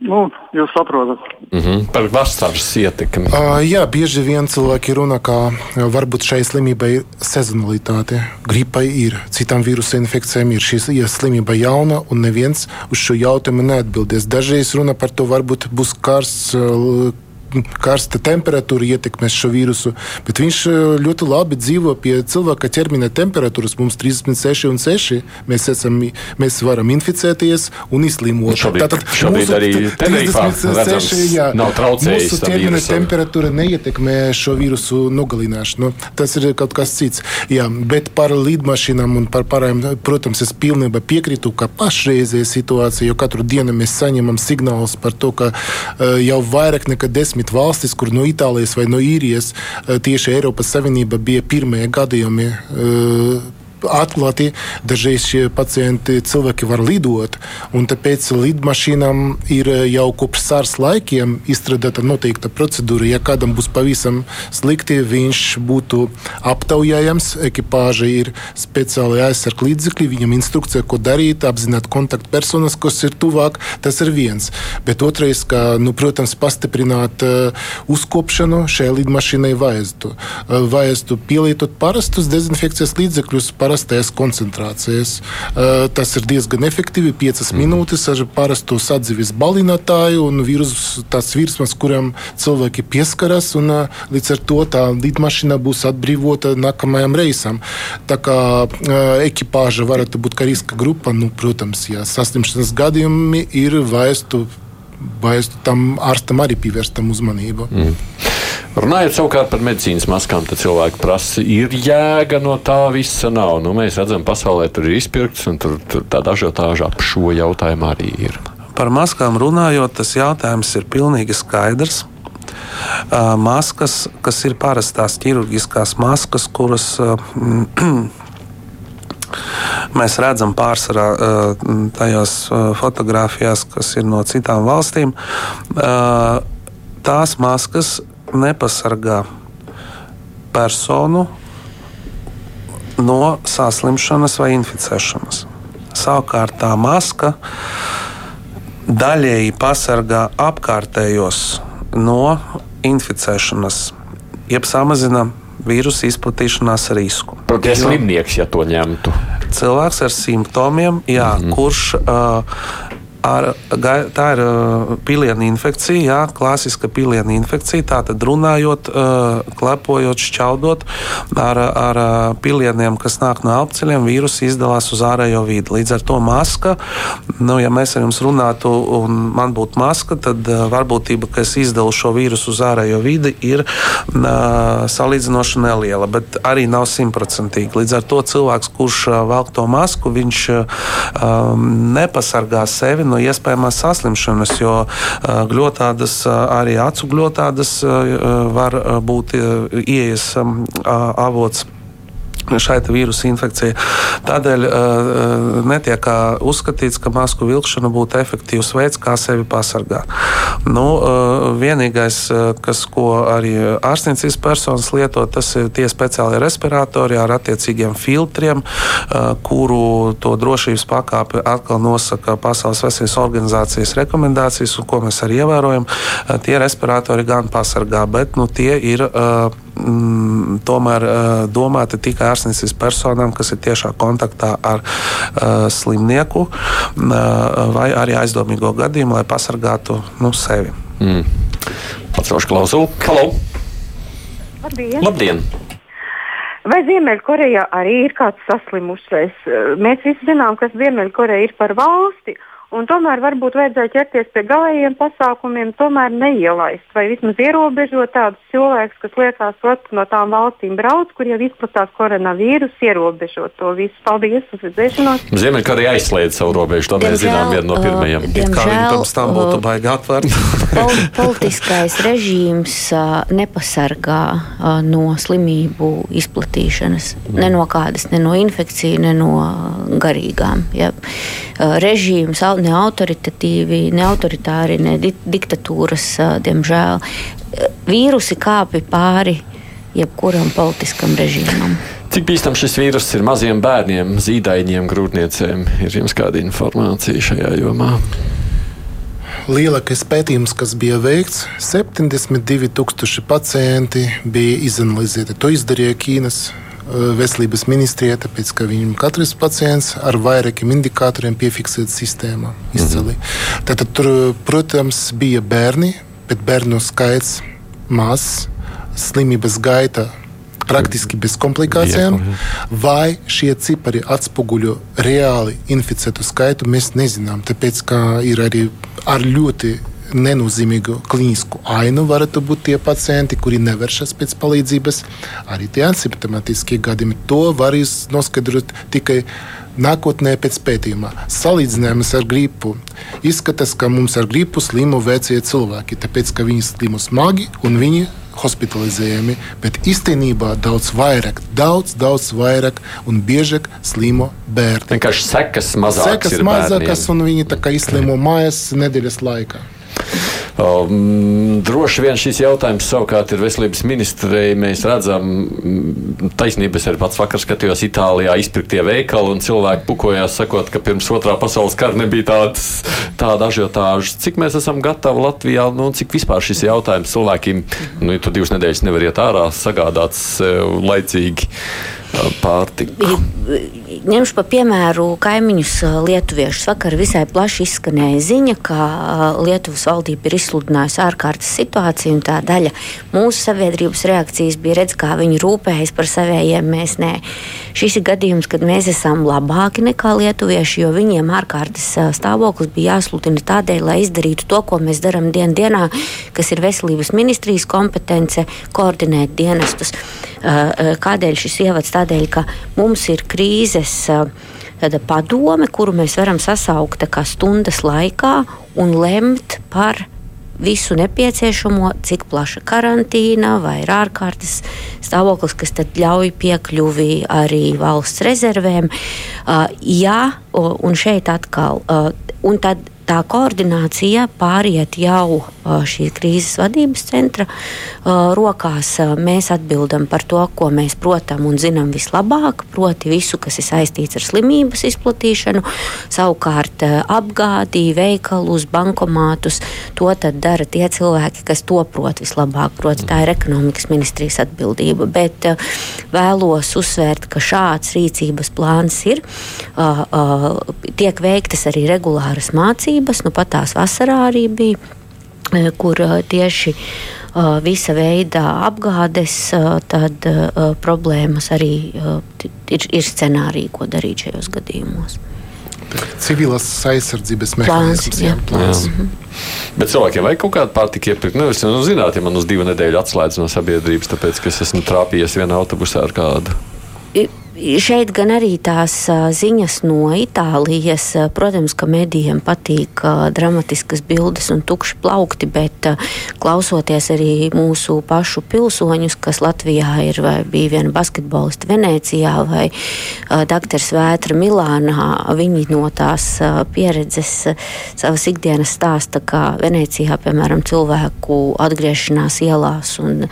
nu, jūs saprotat. Mm -hmm. Par vasaras ietekmi. Uh, jā, bieži vien cilvēki runā, ka varbūt šai slimībai ir sezonalitāte. Gripai ir, citām vīrusu infekcijām ir šī ja slimība jauna, un neviens uz šo jautājumu neatbildēs. Dažreiz runa par to varbūt būs karsts karsta temperatūra ietekmēs šo vīrusu, bet viņš e, ļoti labi dzīvo pie cilvēka ķermeņa temperatūras. Mums 36 un 6. Mēs, esam, mēs varam inficēties un izslimot. Šobrīd, Tātad šobrīd mūsu arī 36, jā, nav traucējis. Mūsu ķermeņa temperatūra neietekmē šo vīrusu nogalināšanu. Tas ir kaut kas cits. Jā, bet par lidmašīnām un par pārējiem, protams, es pilnībā piekrītu, ka pašreizējā situācija, jo katru dienu mēs saņemam signālus par to, ka uh, jau vairāk nekā desmit desmit valstis, kur no Itālijas vai no īrijas eh, tieši Eiropas Savienība bija pirmie gadījumi eh, atklāti. Dažreiz šie pacienti cilvēki var lidot, tāpēc lidmašīnām ir jau kopš sārs laikiem izstrādāta noteikta procedūra. Ja kādam būs pavisam slikti, viņš būtu aptaujājams, ekipāža ir speciāli aizsarg līdzekļi, viņam instrukcija, ko darīt, apzināt kontaktpersonas, kas ir tuvāk, tas ir viens. Bet otrais, ka, nu, protams, pastiprināt uh, uzkopšanu šai lidmašīnai vajadzētu. Uh, vajadzētu pielietot parastus dezinfekcijas līdzekļus, parastajās koncentrācijās. Uh, tas ir diezgan efektīvi. 5 mm. minūtes ar parasto sadzīves balinātāju un vīrusu, tāds virsmas, kuram cilvēki pieskaras. Un, uh, līdz ar to tā lidmašīna būs atbrīvota nākamajam reisam. Tā kā uh, ekipāža varētu būt kā riska grupa, nu, protams, ja saslimšanas gadījumi ir vaistu, vaistu tam ārstam arī pievērstam uzmanību. Mm. Runājot savukārt par medicīnas maskām, tad cilvēki prasa, ir jēga no tā visa nav. Nu, mēs redzam, pasaulē tur ir izpirkts, un tur, tur tā dažādaža ap šo jautājumu arī ir. Par maskām runājot, tas jautājums ir pilnīgi skaidrs. Maskas, kas ir parastās ķirurģiskās maskas, kuras mēs redzam pārsvarā tajās fotografijās, kas ir no citām valstīm. Tās maskas nepasargā personu no saslimšanas vai inficēšanas. Savukārt tā maska daļēji pasargā apkārtējos no inficēšanas, jeb samazina vīrusu izplatīšanās risku. Protams, slimnieks, ja to ņemtu. Cilvēks ar simptomiem, jā, mm -hmm. kurš uh, ar, tā ir uh, piliena infekcija, jā, klasiska piliena infekcija. Tātad runājot, uh, klepojot, šķaudot ar, ar uh, pilieniem, kas nāk no apceļiem, vīrusi izdalās uz ārējo vidi. Līdz ar to maska, nu, ja mēs ar jums runātu un man būtu maska, tad varbūtība, ka es izdalu šo vīrusu uz ārējo vidi, ir salīdzinoši neliela, bet arī nav simtprocentīgi. Līdz ar to cilvēks, kurš velk to masku, viņš um, nepasargā sevi no no iespējamās saslimšanas, jo gļotādas, arī acu gļotādas var būt ieejas avots šai vīrusu infekcijai. Tādēļ uh, netiek uzskatīts, ka masku vilkšana būtu efektīvs veids, kā sevi pasargāt. Nu, uh, vienīgais, kas, ko arī ārstniecības personas lieto, tas ir tie speciālie respiratori ar attiecīgiem filtriem, uh, kuru to drošības pakāpi atkal nosaka Pasaules veselības organizācijas rekomendācijas, un ko mēs arī ievērojam. Tie respiratori gan pasargā, bet nu, tie ir. Uh, mm, tomēr uh, domāti tikai ārstniecības personām, kas ir tiešā kontaktā ar uh, slimnieku uh, vai arī aizdomīgo gadījumu, lai pasargātu nu, sevi. Mm. Pacelšu klausulu. Halo! Labdien! Labdien. Vai Ziemeļkorejā arī ir kāds saslimušais? Mēs visi zinām, ka Ziemeļkoreja ir par valsti, Un tomēr varbūt vajadzēja ķerties pie galējiem pasākumiem, tomēr neielaist vai vismaz ierobežot tādus cilvēkus, kas liekas, ka no tām valstīm brauc, kur jau izplatās koronavīrus, ierobežot to visu. Paldies, uz redzēšanos. Ziemeļkoreja aizslēdz savu robežu, to mēs zinām vienu no pirmajiem. Kā viņi pirms tam būtu baigi atvērt? pol politiskais režīms uh, nepasargā uh, no slimību izplatīšanas. Mm. Ne no kādas, ne no infekciju, ne no garīgām. Ja. Uh, režīms ne autoritatīvi, ne autoritāri, ne di diktatūras, diemžēl. Vīrusi kāpi pāri jebkuram politiskam režīmam. Cik bīstams šis vīrus ir maziem bērniem, zīdaiņiem, grūtniecēm? Ir jums kāda informācija šajā jomā? Lielākais pētījums, kas bija veikts, 72,000 pacienti bija izanalizēti. To izdarīja Ķīnas veselības ministrijai, tāpēc ka viņam katrs pacients ar vairākiem indikatoriem piefiksēts sistēmā izcili. Mm -hmm. Tātad tur, protams, bija bērni, bet bērnu skaits mazs, slimības gaita praktiski bez komplikācijām, vai šie cipari atspoguļo reāli inficētu skaitu, mēs nezinām. Tāpēc, ka ir arī ar ļoti nenozīmīgu klinisku ainu varētu būt tie pacienti, kuri nevēršas pēc palīdzības. Arī tie asimptomatiskie gadījumi to var noskaidrot tikai nākotnē pēc pētījuma. Salīdzinājums ar gripu. Izskatās, ka mums ar gripu slimo vecie cilvēki, tāpēc ka viņi slimo smagi un viņi hospitalizējami, bet īstenībā daudz vairāk, daudz, daudz vairāk un biežāk slimo bērni. Vienkārši sekas mazākas. Sekas mazākas un viņi tā kā izslimo mājas nedēļas laikā. Um, droši vien šis jautājums savukārt ir veselības ministrei. Mēs redzam, mm, taisnības ir pats vakar skatījos Itālijā izpirktie veikali un cilvēki pukojās, sakot, ka pirms otrā pasaules kara nebija tāds, tāda ažiotāža. Cik mēs esam gatavi Latvijā, nu, cik vispār šis jautājums cilvēkiem, nu, ja tu divas nedēļas nevar iet ārā, sagādāts laicīgi. Pārtiku. Ņemšu par piemēru kaimiņus lietuviešus. Vakar visai plaši izskanēja ziņa, ka Lietuvas valdība ir izsludinājusi ārkārtas situāciju, un tā daļa mūsu sabiedrības reakcijas bija redz, kā viņi rūpējas par savējiem. Mēs nē. Šis ir gadījums, kad mēs esam labāki nekā lietuvieši, jo viņiem ārkārtas stāvoklis bija jāsludina tādēļ, lai izdarītu to, ko mēs darām dien dienā, kas ir veselības ministrijas kompetence, koordinēt dienestus. Kādēļ šis ievads? Tādēļ, ka mums ir krīzes tāda padome, kuru mēs varam sasaukt stundas laikā un lemt par visu nepieciešamo, cik plaša karantīna vai ir ārkārtas stāvoklis, kas ļauj piekļuvi arī valsts rezervēm. Uh, jā, un šeit atkal, uh, un tad tā koordinācija pāriet jau šī krīzes vadības centra rokās. Mēs atbildam par to, ko mēs protam un zinām vislabāk, proti visu, kas ir saistīts ar slimības izplatīšanu, savukārt apgādi, veikalus, bankomātus. To dara tie cilvēki, kas to prot vislabāk. Proti, tā ir ekonomikas ministrijas atbildība. Bet vēlos uzsvērt, ka šāds rīcības plāns ir. Tiek veiktas arī regulāras mācības slimības. Nu, pat tās vasarā arī bija, e, kur e, tieši e, visa veida apgādes, tad problēmas arī ir, ir scenāriji, ko darīt šajos gadījumos. Civilās aizsardzības mehānisms. Jā, plāns. Jā. Mhm. Bet cilvēkiem vajag kaut kādu pārtiku iepirkt. Nu, es nu, zināt, ja man uz divu nedēļu atslēdz no sabiedrības, tāpēc, ka es esmu trāpījies vienā autobusā ar kādu. I Šeit gan arī tās ziņas no Itālijas. Protams, ka medijiem patīk dramatiskas bildes un tukši plaukti, bet klausoties arī mūsu pašu pilsoņus, kas Latvijā ir vai bija viena basketbolista Venecijā vai doktors Vētra Milānā, viņi no tās pieredzes savas ikdienas stāsta, kā Venecijā, piemēram, cilvēku atgriešanās ielās un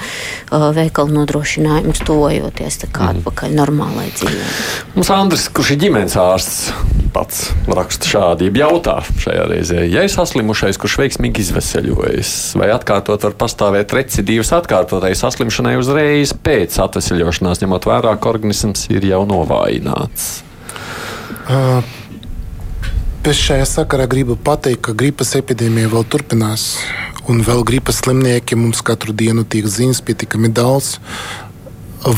veikalu nodrošinājums tuvojoties mm. atpakaļ normālai dzīvē. Mums Andris, kurš ir ģimenes ārsts, pats raksta šādi, jautā šajā reizē, ja ir saslimušais, kurš veiksmīgi izveseļojas, vai atkārtot var pastāvēt recidīvas atkārtotai saslimšanai uzreiz pēc atveseļošanās, ņemot vērā, ka organisms ir jau novājināts. Uh. Es šajā sakarā gribu pateikt, ka gripas epidēmija vēl turpinās, un vēl gripas slimnieki mums katru dienu tiek ziņas pietiekami daudz.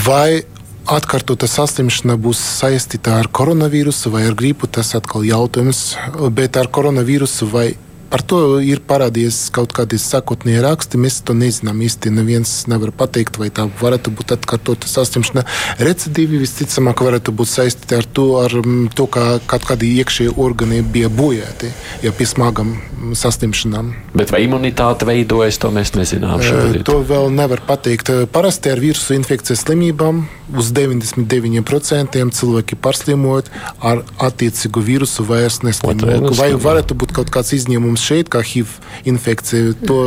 Vai atkārtota saslimšana būs saistīta ar koronavīrusu vai ar gripu, tas atkal jautājums. Bet ar koronavīrusu vai Par to ir parādījies kaut kādi sakotnie raksti. Mēs to nezinām īsti. Neviens nevar pateikt, vai tā varētu būt atkārtota saslimšana. Recidīvi visticamāk varētu būt saistīti ar to, ar mm, to ka kaut kādi iekšēji organi bija bojāti ja pie smagām saslimšanām. Bet vai imunitāte veidojas, to mēs nezinām. Šobrīd. To vēl nevar pateikt. Parasti ar vīrusu infekcijas slimībām uz 99% cilvēki pārslimot ar attiecīgu vīrusu vairs neslimo. Vai varētu būt kaut kāds izņēmums? mums šeit, kā HIV infekcija, to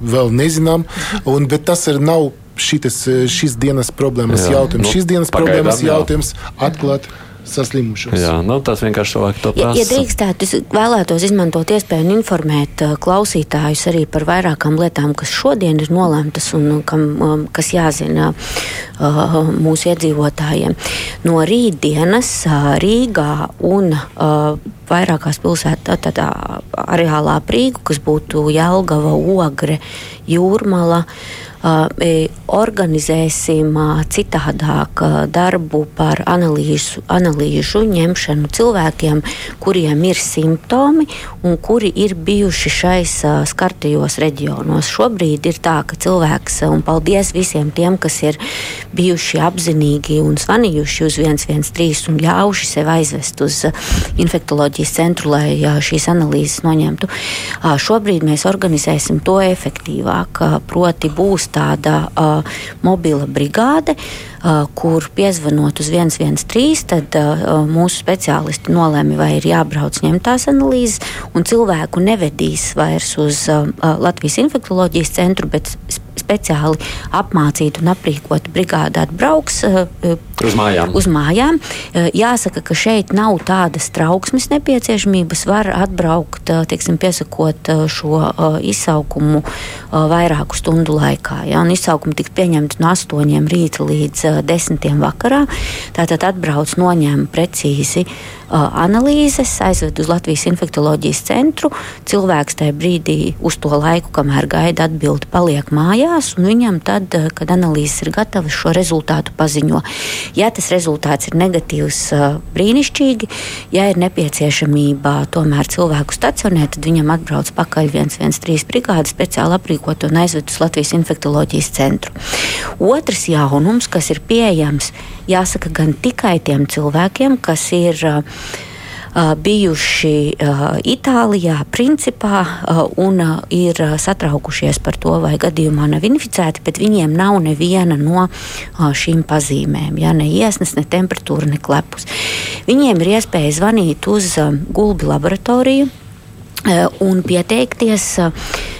vēl nezinām. Un, bet tas ir nav šitas, šīs dienas problēmas Jā, jautājums. Nu, šīs dienas problēmas jautājums atklāt. Jā saslimušos. Jā, nu, tas vienkārši cilvēki to prasa. Ja, ja drīkstētu, es vēlētos izmantot iespēju un informēt uh, klausītājus arī par vairākām lietām, kas šodien ir nolēmtas un uh, kam, um, kas jāzina uh, mūsu iedzīvotājiem. No rītdienas Rīgā un vairākās pilsētās, tādā areālā Prīgu, kas būtu Jelgava, Ogre, Jūrmala. Uh, organizēsim citādāk darbu par analīžu, analīžu ņemšanu cilvēkiem, kuriem ir simptomi un kuri ir bijuši šais skartajos reģionos. Šobrīd ir tā, ka cilvēks, un paldies visiem tiem, kas ir bijuši apzinīgi un zvanījuši uz 113 un ļaujuši sev aizvest uz infektuoloģijas centru, lai šīs analīzes noņemtu. Šobrīd mēs organizēsim to efektīvāk, proti būs tāda uh, mobila brigāde, uh, kur piezvanot uz 113, tad uh, mūsu speciālisti nolēma, vai ir jābrauc ņemt tās analīzes, un cilvēku nevedīs vairs uz uh, Latvijas infektuoloģijas centru, bet speciāli apmācīta un aprīkota brigāde atbrauks uz mājām. Uz mājām. Jāsaka, ka šeit nav tādas trauksmes nepieciešamības. Var atbraukt, tieksim, piesakot šo izsaukumu vairāku stundu laikā. Ja? Un izsaukumi tiks pieņemti no 8 rīta līdz 10 vakarā. Tātad atbrauc noņem precīzi analīzes, aizved uz Latvijas infektuoloģijas centru. Cilvēks tajā brīdī uz to laiku, kamēr gaida atbildi, paliek mājās, un viņam tad, kad analīzes ir gatavas, šo rezultātu paziņo. Ja tas rezultāts ir negatīvs, brīnišķīgi, ja ir nepieciešamība tomēr cilvēku stacionēt, tad viņam atbrauc pakaļ 113 brigāde speciāli aprīkot un aizved uz Latvijas infektuoloģijas centru. Otrs jaunums, kas ir pieejams, jāsaka gan tikai tiem cilvēkiem, kas ir uh, bijuši Itālijā, principā, un ir satraukušies par to, vai gadījumā nav inficēti, bet viņiem nav neviena no šīm pazīmēm. Ja, ne iesnas, ne temperatūra, ne klepus. Viņiem ir iespēja zvanīt uz gulbi laboratoriju un pieteikties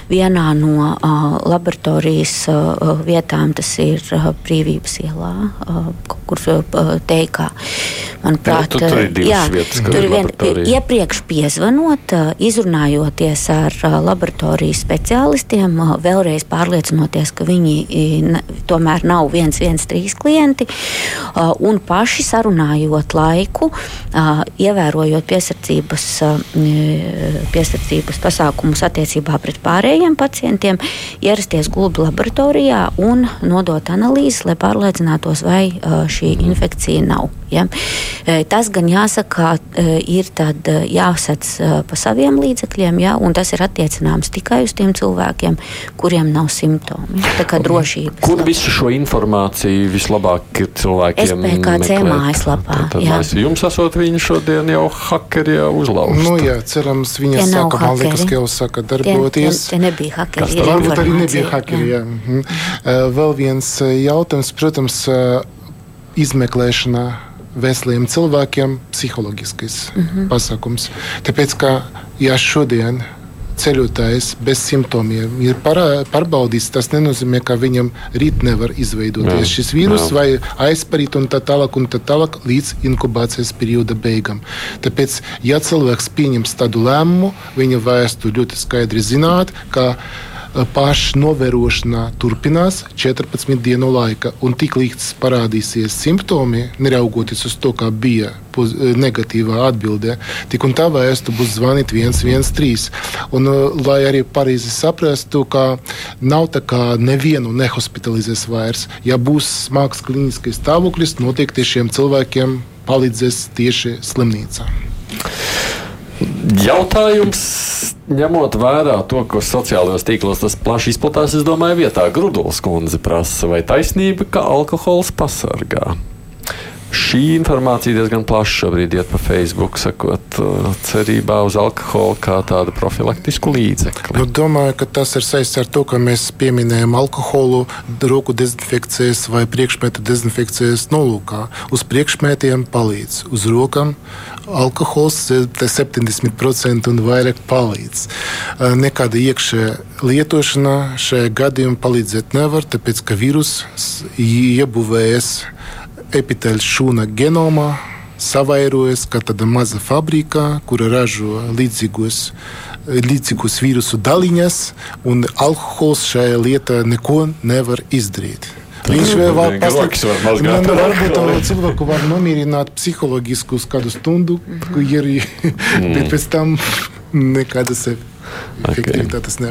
vienā no uh, laboratorijas vietām, tas ir Brīvības ielā, kur teikā. Manuprāt, jā, tur ir divas jā, vietas, tur ir vien, iepriekš piezvanot, izrunājoties ar laboratorijas speciālistiem, vēlreiz pārliecinoties, ka viņi tomēr nav viens, viens, trīs klienti, un paši sarunājot laiku, ievērojot piesardzības, uh, piesardzības pasākumus attiecībā pret pārējiem pacientiem ierasties gulbi laboratorijā un nodot analīzes, lai pārliecinātos, vai šī infekcija nav. Ja? Tas gan jāsaka, ir jāsadz pa saviem līdzekļiem, ja? un tas ir attiecināms tikai uz tiem cilvēkiem, kuriem nav simptomi. Tā kā drošības. Kur visu šo informāciju vislabāk ir cilvēkiem? SPKC mājaslapā. Jums esot viņu šodien jau hakeri jau uzlauzt. Nu jā, cerams, viņa ja saka, ka jau saka darboties. Tie, tie, tie nebija hakeri. Varbūt arī nebija hakeri. Jā. Mhm. Vēl viens jautājums, protams, izmeklēšanā veseliem cilvēkiem psiholoģiskais mm -hmm. pasākums. Tāpēc, ka ja šodien ceļotājs bez simptomiem ir pārbaudīts, tas nenozīmē, ka viņam rīt nevar izveidoties jā, šis vīrus jā. vai aizparīt un tā tālāk, un tā tālāk līdz inkubācijas perioda beigām. Tāpēc, ja cilvēks pieņems tādu lēmumu, viņa vajadzētu ļoti skaidri zināt, ka paša novērošana turpinās 14 dienu laika. Un tiklīdz parādīsies simptomi, neraugoties uz to, kā bija negatīvā atbildē, tik un tā vērstu būs zvanīt 113. Un, lai arī pareizi saprastu, ka nav tā kā nevienu nehospitalizēs vairs. Ja būs smags kliniskais stāvoklis, noteikti šiem cilvēkiem palīdzēs tieši slimnīcā. Jautājums, ņemot vērā to, ka sociālajos tīklos plaši izplatās, es domāju, vietā Grudulas kundze prasa, vai taisnība, ka alkohols pasargā. Šī informācija diezgan plaši šobrīd iet pa Facebook, sakot, uh, cerībā uz alkoholu kā tādu profilaktisku līdzekli. Nu, domāju, ka tas ir saistīts ar to, ka mēs pieminējam alkoholu roku dezinfekcijas vai priekšmetu dezinfekcijas nolūkā. Uz priekšmetiem palīdz, uz rokām alkohols 70% un vairāk palīdz. Uh, nekāda iekšējā lietošana šajā gadījumā palīdzēt nevar, tāpēc ka vīrus iebūvējas epiteļs šūna genomā savairojas kā tāda maza fabrika, kura ražo līdzīgos, līdzīgos vīrusu daļiņas, un alkohols šajā lietā neko nevar izdarīt. Viņš vēl pastāv. Man varbūt cilvēku var nomierināt psiholoģisku uz kādu stundu, ir, mm. bet pēc tam nekādas efektivitātes okay.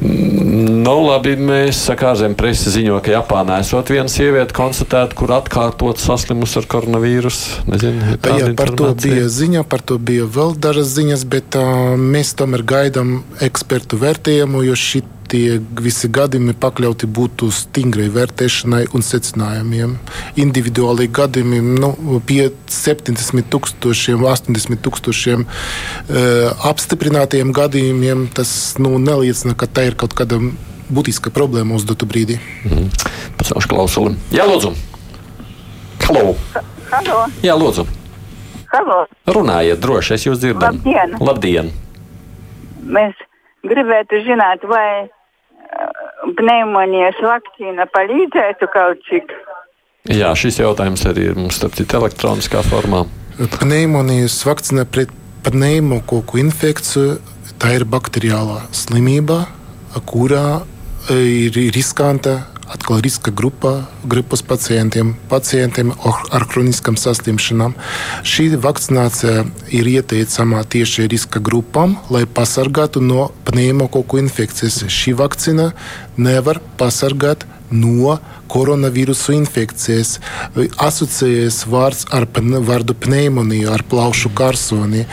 Nu, labi, mēs sakām, ārzemju presa ziņo, ka Japānā esot viena sieviete konstatēta, kur atkārtot saslimusi ar koronavīrusu. Nezinu, Jā, par to bija ziņa, par to bija vēl dažas ziņas, bet uh, mēs tomēr gaidām ekspertu vērtējumu, jo šī tie visi gadījumi pakļauti būtu stingrai vērtēšanai un secinājumiem. Individuāli gadījumi nu, pie 70 tūkstošiem, 80 tūkstošiem e, apstiprinātiem gadījumiem tas nu, neliecina, ka tā ir kaut kāda būtiska problēma uz dotu brīdi. Mm. Pacelšu klausuli. Jā, lūdzu! Halo! Halo. Jā, lūdzu! Halo. Runājiet droši, es jūs dzirdam. Labdien! Labdien. Mēs gribētu zināt, vai pneimonijas vakcīna palīdzētu kaut cik? Jā, šis jautājums arī ir mums starp citu elektroniskā formā. Pneimonijas vakcīna pret pneimokoku infekciju tā ir bakteriālā slimība, kurā ir riskanta atkal riska grupā, grupas pacientiem, pacientiem ar kroniskām saslimšanām. Šī vakcinācija ir ieteicama tieši riska grupām, lai pasargātu no pneimokoku infekcijas. Šī vakcīna nevar pasargāt no koronavīrusu infekcijas. Asociējas vārds ar vārdu pneimoniju, ar plaušu karsoni.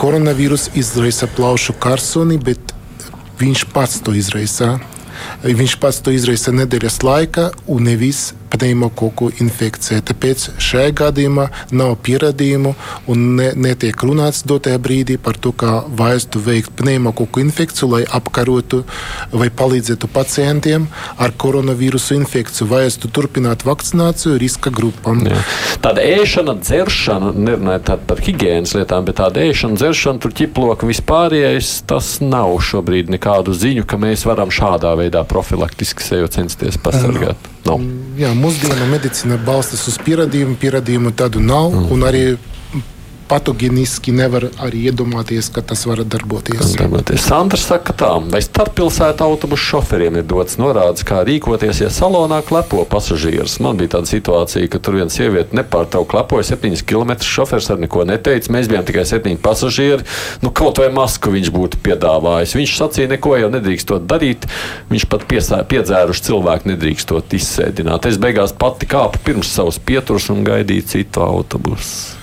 Koronavīrus izraisa plaušu karsoni, bet viņš pats to izraisa. Viņš pats to izraisa nedēļas laikā, un nevis pneimokoku infekcija. Tāpēc šajā gadījumā nav pierādījumu un ne, netiek runāts dotajā brīdī par to, kā vajadzētu veikt pneimokoku infekciju, lai apkarotu vai palīdzētu pacientiem ar koronavīrusu infekciju. Vajadzētu turpināt vakcināciju riska grupām. Jā. Tāda ēšana, dzeršana, nerunājot par higiēnas lietām, bet tāda ēšana, dzeršana, tur ķiploka vispārējais, tas nav šobrīd nekādu ziņu, ka mēs varam šādā veidā profilaktiski sevi censties pasargāt. Nav. Jā, mūsdienu medicīna balstās uz pierādījumu, pierādījumu tādu nav. Mm. Arī patogēniski nevar arī iedomāties, ka tas var darboties. darboties. Sandra saka, tā, vai starppilsētu autobusu šoferiem ir dots norādes, kā rīkoties, ja salonā klepo pasažieris. Man bija tāda situācija, ka tur viena sieviete nepārtraukti klepoja 7 km. Šofers ar neko neteica. Mēs bijām tikai 7 pasažieri. Nu, kaut vai masku viņš būtu piedāvājis. Viņš sacīja, neko jau nedrīkstot darīt. Viņš pat piedzēruši cilvēku nedrīkstot izsēdināt. Es beigās pati kāpu pirms savas pieturas un gaidīju citu autobusu.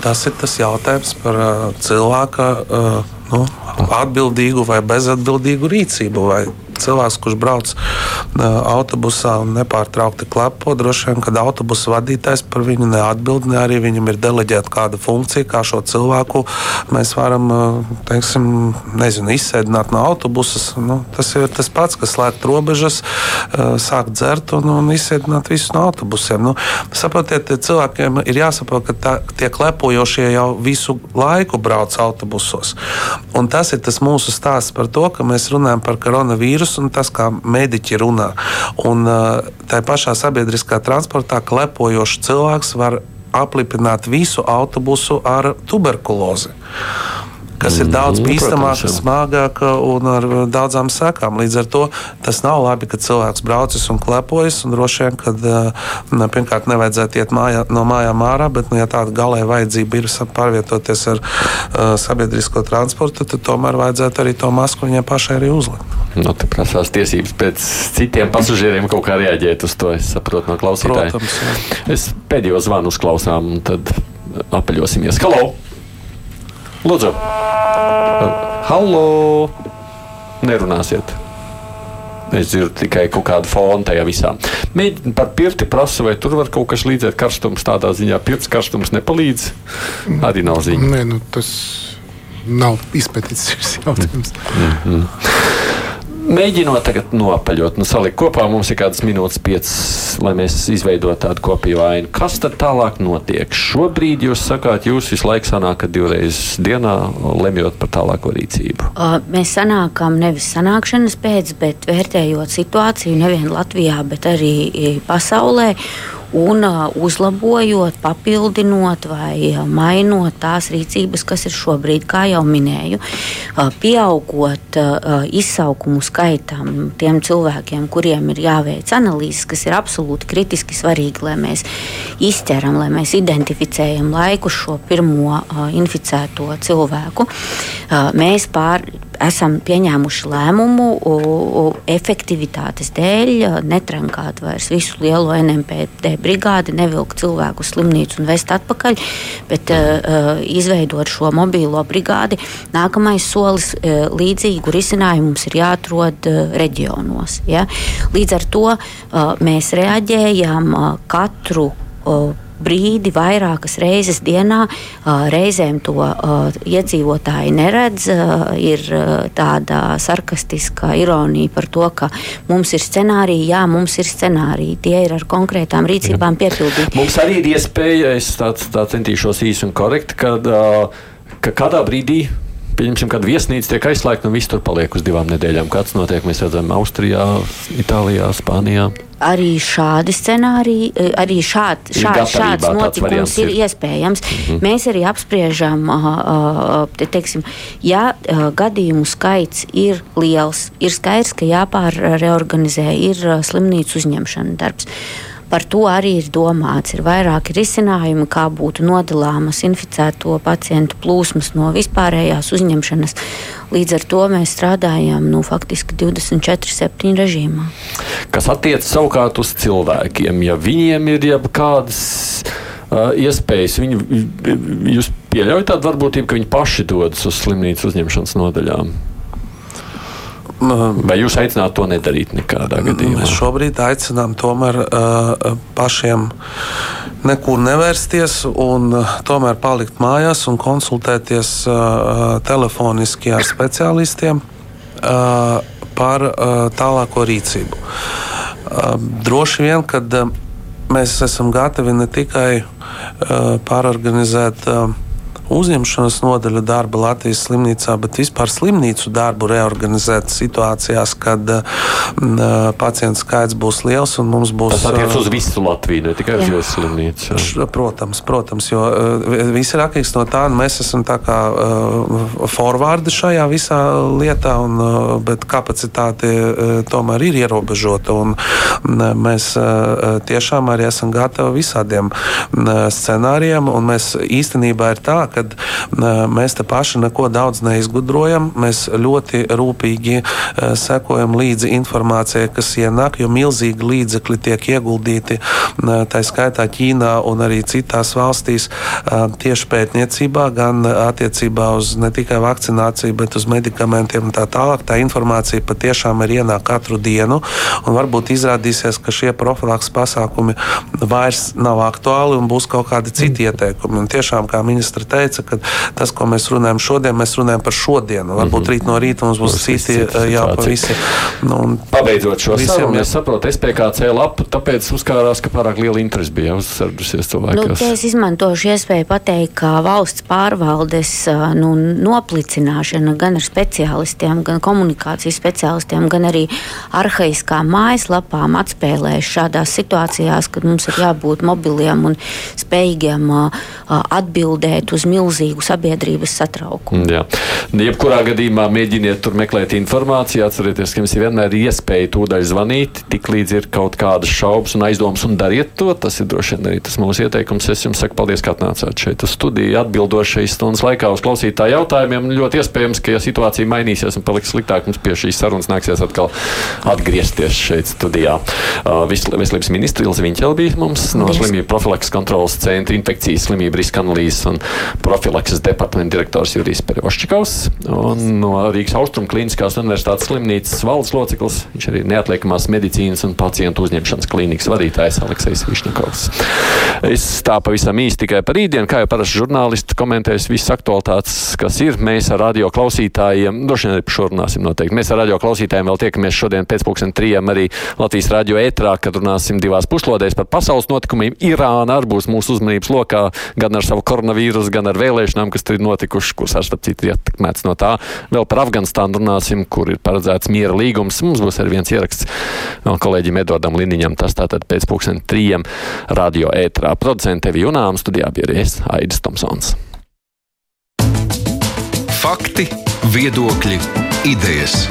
Tas ir tas jautājums par cilvēka uh, nu, atbildīgu vai bezatbildīgu rīcību. Vai cilvēks, kurš brauc uh, autobusā un nepārtraukti klepo, droši vien, kad autobusa vadītājs par viņu neatbild, ne arī viņam ir deleģēta kāda funkcija, kā šo cilvēku mēs varam uh, teiksim, nezinu, izsēdināt no autobusa. Nu, tas ir tas pats, kas slēgt robežas, uh, sākt dzert un, un izsēdināt visus no autobusiem. Nu, saprotiet, cilvēkiem ir jāsaprot, ka tā, tie klepojošie jau visu laiku brauc autobusos. Un tas ir tas mūsu stāsts par to, ka mēs runājam par koronavīrusu vīrusu un tas, kā mediķi runā. Un tā pašā sabiedriskā transportā klepojošs cilvēks var aplipināt visu autobusu ar tuberkulozi kas ir daudz mm, bīstamāka, smagāka un ar daudzām sekām. Līdz ar to tas nav labi, ka cilvēks braucis un klepojas. Un droši vien, ka ne, pirmkārt nevajadzētu iet mājā, no mājām ārā, bet, nu, ja tāda galēja vajadzība ir pārvietoties ar uh, sabiedrisko transportu, tad tomēr vajadzētu arī to masku viņai pašai arī uzlikt. Nu, tā prasās tiesības pēc citiem pasažieriem kaut kā reaģēt uz to. Es saprotu no klausītājiem. Protams, jā. es pēdējo zvanu uzklausām, un tad apaļosimies. Halo! Lūdzu! Halo! Nerunāsiet! Es dzirdu tikai kaut kādu fonu tajā visā. Mēģinu par pirti prasu, vai tur var kaut kas līdzēt karstums. Tādā ziņā pirts karstums nepalīdz. Arī nav ziņa. Nē, nu, tas nav izpētīts šis jautājums. Mm -hmm. Mēģinot tagad nopaļot, nu, salikt kopā, mums ir kādas minūtes, piecas, lai mēs izveidotu tādu kopīgu ainu. Kas tad tālāk notiek? Šobrīd jūs sakāt, jūs visu laiku sanākat divreiz dienā, lemjot par tālāko rīcību. Mēs sanākam nevis sanākšanas pēc, bet vērtējot situāciju nevien Latvijā, bet arī pasaulē un uzlabojot, papildinot vai mainot tās rīcības, kas ir šobrīd, kā jau minēju, pieaugot izsaukumu skaitam tiem cilvēkiem, kuriem ir jāveic analīzes, kas ir absolūti kritiski svarīgi, lai mēs izķeram, lai mēs identificējam laiku šo pirmo inficēto cilvēku. Mēs pār esam pieņēmuši lēmumu efektivitātes dēļ netrankāt vairs visu lielo NMPD brigādi, nevilkt cilvēku uz slimnīcu un vest atpakaļ, bet uh, izveidot šo mobīlo brigādi. Nākamais solis uh, līdzīgu risinājumu mums ir jāatrod uh, reģionos. Ja? Līdz ar to uh, mēs reaģējam uh, katru uh, brīdi, vairākas reizes dienā. Reizēm to iedzīvotāji neredz. Ir tāda sarkastiska ironija par to, ka mums ir scenāriji, jā, mums ir scenāriji. Tie ir ar konkrētām rīcībām piepildīti. Mums arī ir iespēja, es tā, tā centīšos īsi un korekti, kad, ka kādā brīdī pieņemsim, kad viesnīca tiek aizslēgta un viss tur paliek uz divām nedēļām. Kāds notiek, mēs redzam, Austrijā, Itālijā, Spānijā. Arī šādi scenāriji, eh, arī šād, šād, šāds notikums ir ir. iespējams. Mm -hmm. Mēs arī apspriežam, te, teiksim, ja uh, gadījumu skaits ir liels, ir skaidrs, ka jāpārreorganizē, ir uh, slimnīcu uzņemšana darbs. Par to arī ir domāts. Ir vairāki risinājumi, kā būtu nodalāmas inficēto pacientu plūsmas no vispārējās uzņemšanas. Līdz ar to mēs strādājam nu, faktiski 24-7 režīmā. Kas attiecas savukārt uz cilvēkiem, ja viņiem ir jau kādas uh, iespējas, viņi, jūs pieļaujat tādu varbūtību, ka viņi paši dodas uz slimnīcu uzņemšanas nodaļām? Vai jūs aicināt to nedarīt nekādā gadījumā? Mēs šobrīd aicinām tomēr uh, pašiem nekur nevērsties un uh, tomēr palikt mājās un konsultēties uh, telefoniski ar speciālistiem uh, par uh, tālāko rīcību. Uh, droši vien, kad uh, mēs esam gatavi ne tikai uh, pārorganizēt uh, uzņemšanas nodaļu darba Latvijas slimnīcā, bet vispār slimnīcu darbu reorganizēt situācijās, kad uh, pacientu skaits būs liels un mums būs. Tas attiecas uz visu Latviju, ne tikai uz jūsu slimnīcu. Protams, protams, jo viss ir atkarīgs no tā, nu, mēs esam tā kā forvārdi šajā visā lietā, un, bet kapacitāte tomēr ir ierobežota. Un, mēs tiešām arī esam gatavi visādiem scenārijiem, un mēs īstenībā ir tā, ka uh, mēs te paši neko daudz neizgudrojam. Mēs ļoti rūpīgi uh, sekojam līdzi informācijai, kas ienāk, jo milzīgi līdzekļi tiek ieguldīti uh, tā skaitā Ķīnā un arī citās valstīs tieši pētniecībā, gan attiecībā uz ne tikai vakcināciju, bet uz medikamentiem un tā tālāk. Tā informācija patiešām ir ienāk katru dienu, un varbūt izrādīsies, ka šie profilaks pasākumi vairs nav aktuāli un būs kaut kādi citi ieteikumi. Un tiešām, kā ministra teica, ka tas, ko mēs runājam šodien, mēs runājam par šodienu. Varbūt rīt no rīta mums būs Būs citi cita jā, situācija. pavisi. Nu, Pabeidzot šo sarunu, es saprotu, SPKC lapu, tāpēc uzkārās, ka pārāk liela interese bija uzsardusies Nu, cilvēkos. te es izmantošu iespēju pateikt, ka valsts pārvaldes nu, noplicināšana gan ar speciālistiem, gan komunikācijas speciālistiem, gan arī arhaiskām mājaslapām atspēlēs šādās situācijās, kad mums ir jābūt mobiliem un spējīgiem atbildēt uz milzīgu sabiedrības satraukumu. Jā. Jebkurā gadījumā mēģiniet tur meklēt informāciju. Atcerieties, ka jums ir vienmēr iespēja tūdaļ zvanīt, tik līdz ir kaut kādas šaubas un aizdomas, un dariet to. Tas ir droši vien arī tas mūsu ieteikums. Es jums saku paldies, ka atnācāt šeit uz studiju, atbildošais stundas laikā uz klausītāju jautājumiem. Ļoti iespējams, ka, ja situācija mainīsies un paliks sliktāk, mums pie šīs sarunas nāksies atkal atgriezties šeit studijā. Uh, Veselības ministra Ilza Viņķela bija mums no slimību profilaks kontrolas centra infekcijas slimību riska analīzes un profilakses departamenta direktors Jurijs Periošķikovs un no Rīgas Austrum Kliniskās universitātes slimnīcas valdes loceklis. Viņš arī neatliekamās medicīnas un pacientu uzņemšanas klīnikas vadītājs Aleksis Višņakovs. Es tā pavisam īsti tikai par rītdienu, kā jau parasti žurnālisti komentēs visas aktualitātes, kas ir. Mēs ar radio klausītājiem, droši vien arī par šo runāsim noteikti. Mēs ar radio klausītājiem vēl tiekamies šodien pēc pusdien trijiem arī Latvijas radio ētrā, kad runāsim divās puslodēs par pasaules notikumiem. Irāna arī būs mūsu uzmanības lokā gan ar savu koronavīrusu, gan ar vēlēšanām, kas tur ir notikušas, kuras ar starp citu ir ietekmēts no tā. Vēl par Afganistānu runāsim, kur ir paredzēts miera līgums. Mums būs arī viens ieraksts no kolēģiem Edvardam Liniņam. Tas tātad pēc pusdien trijiem radio ētrā. Producente Vijunām studijā bija arī es, Aidis Tomsons. Fakti, viedokļi, idejas.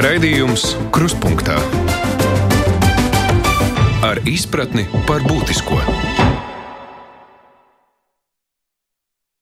Raidījums Krustpunktā ar izpratni par būtisko.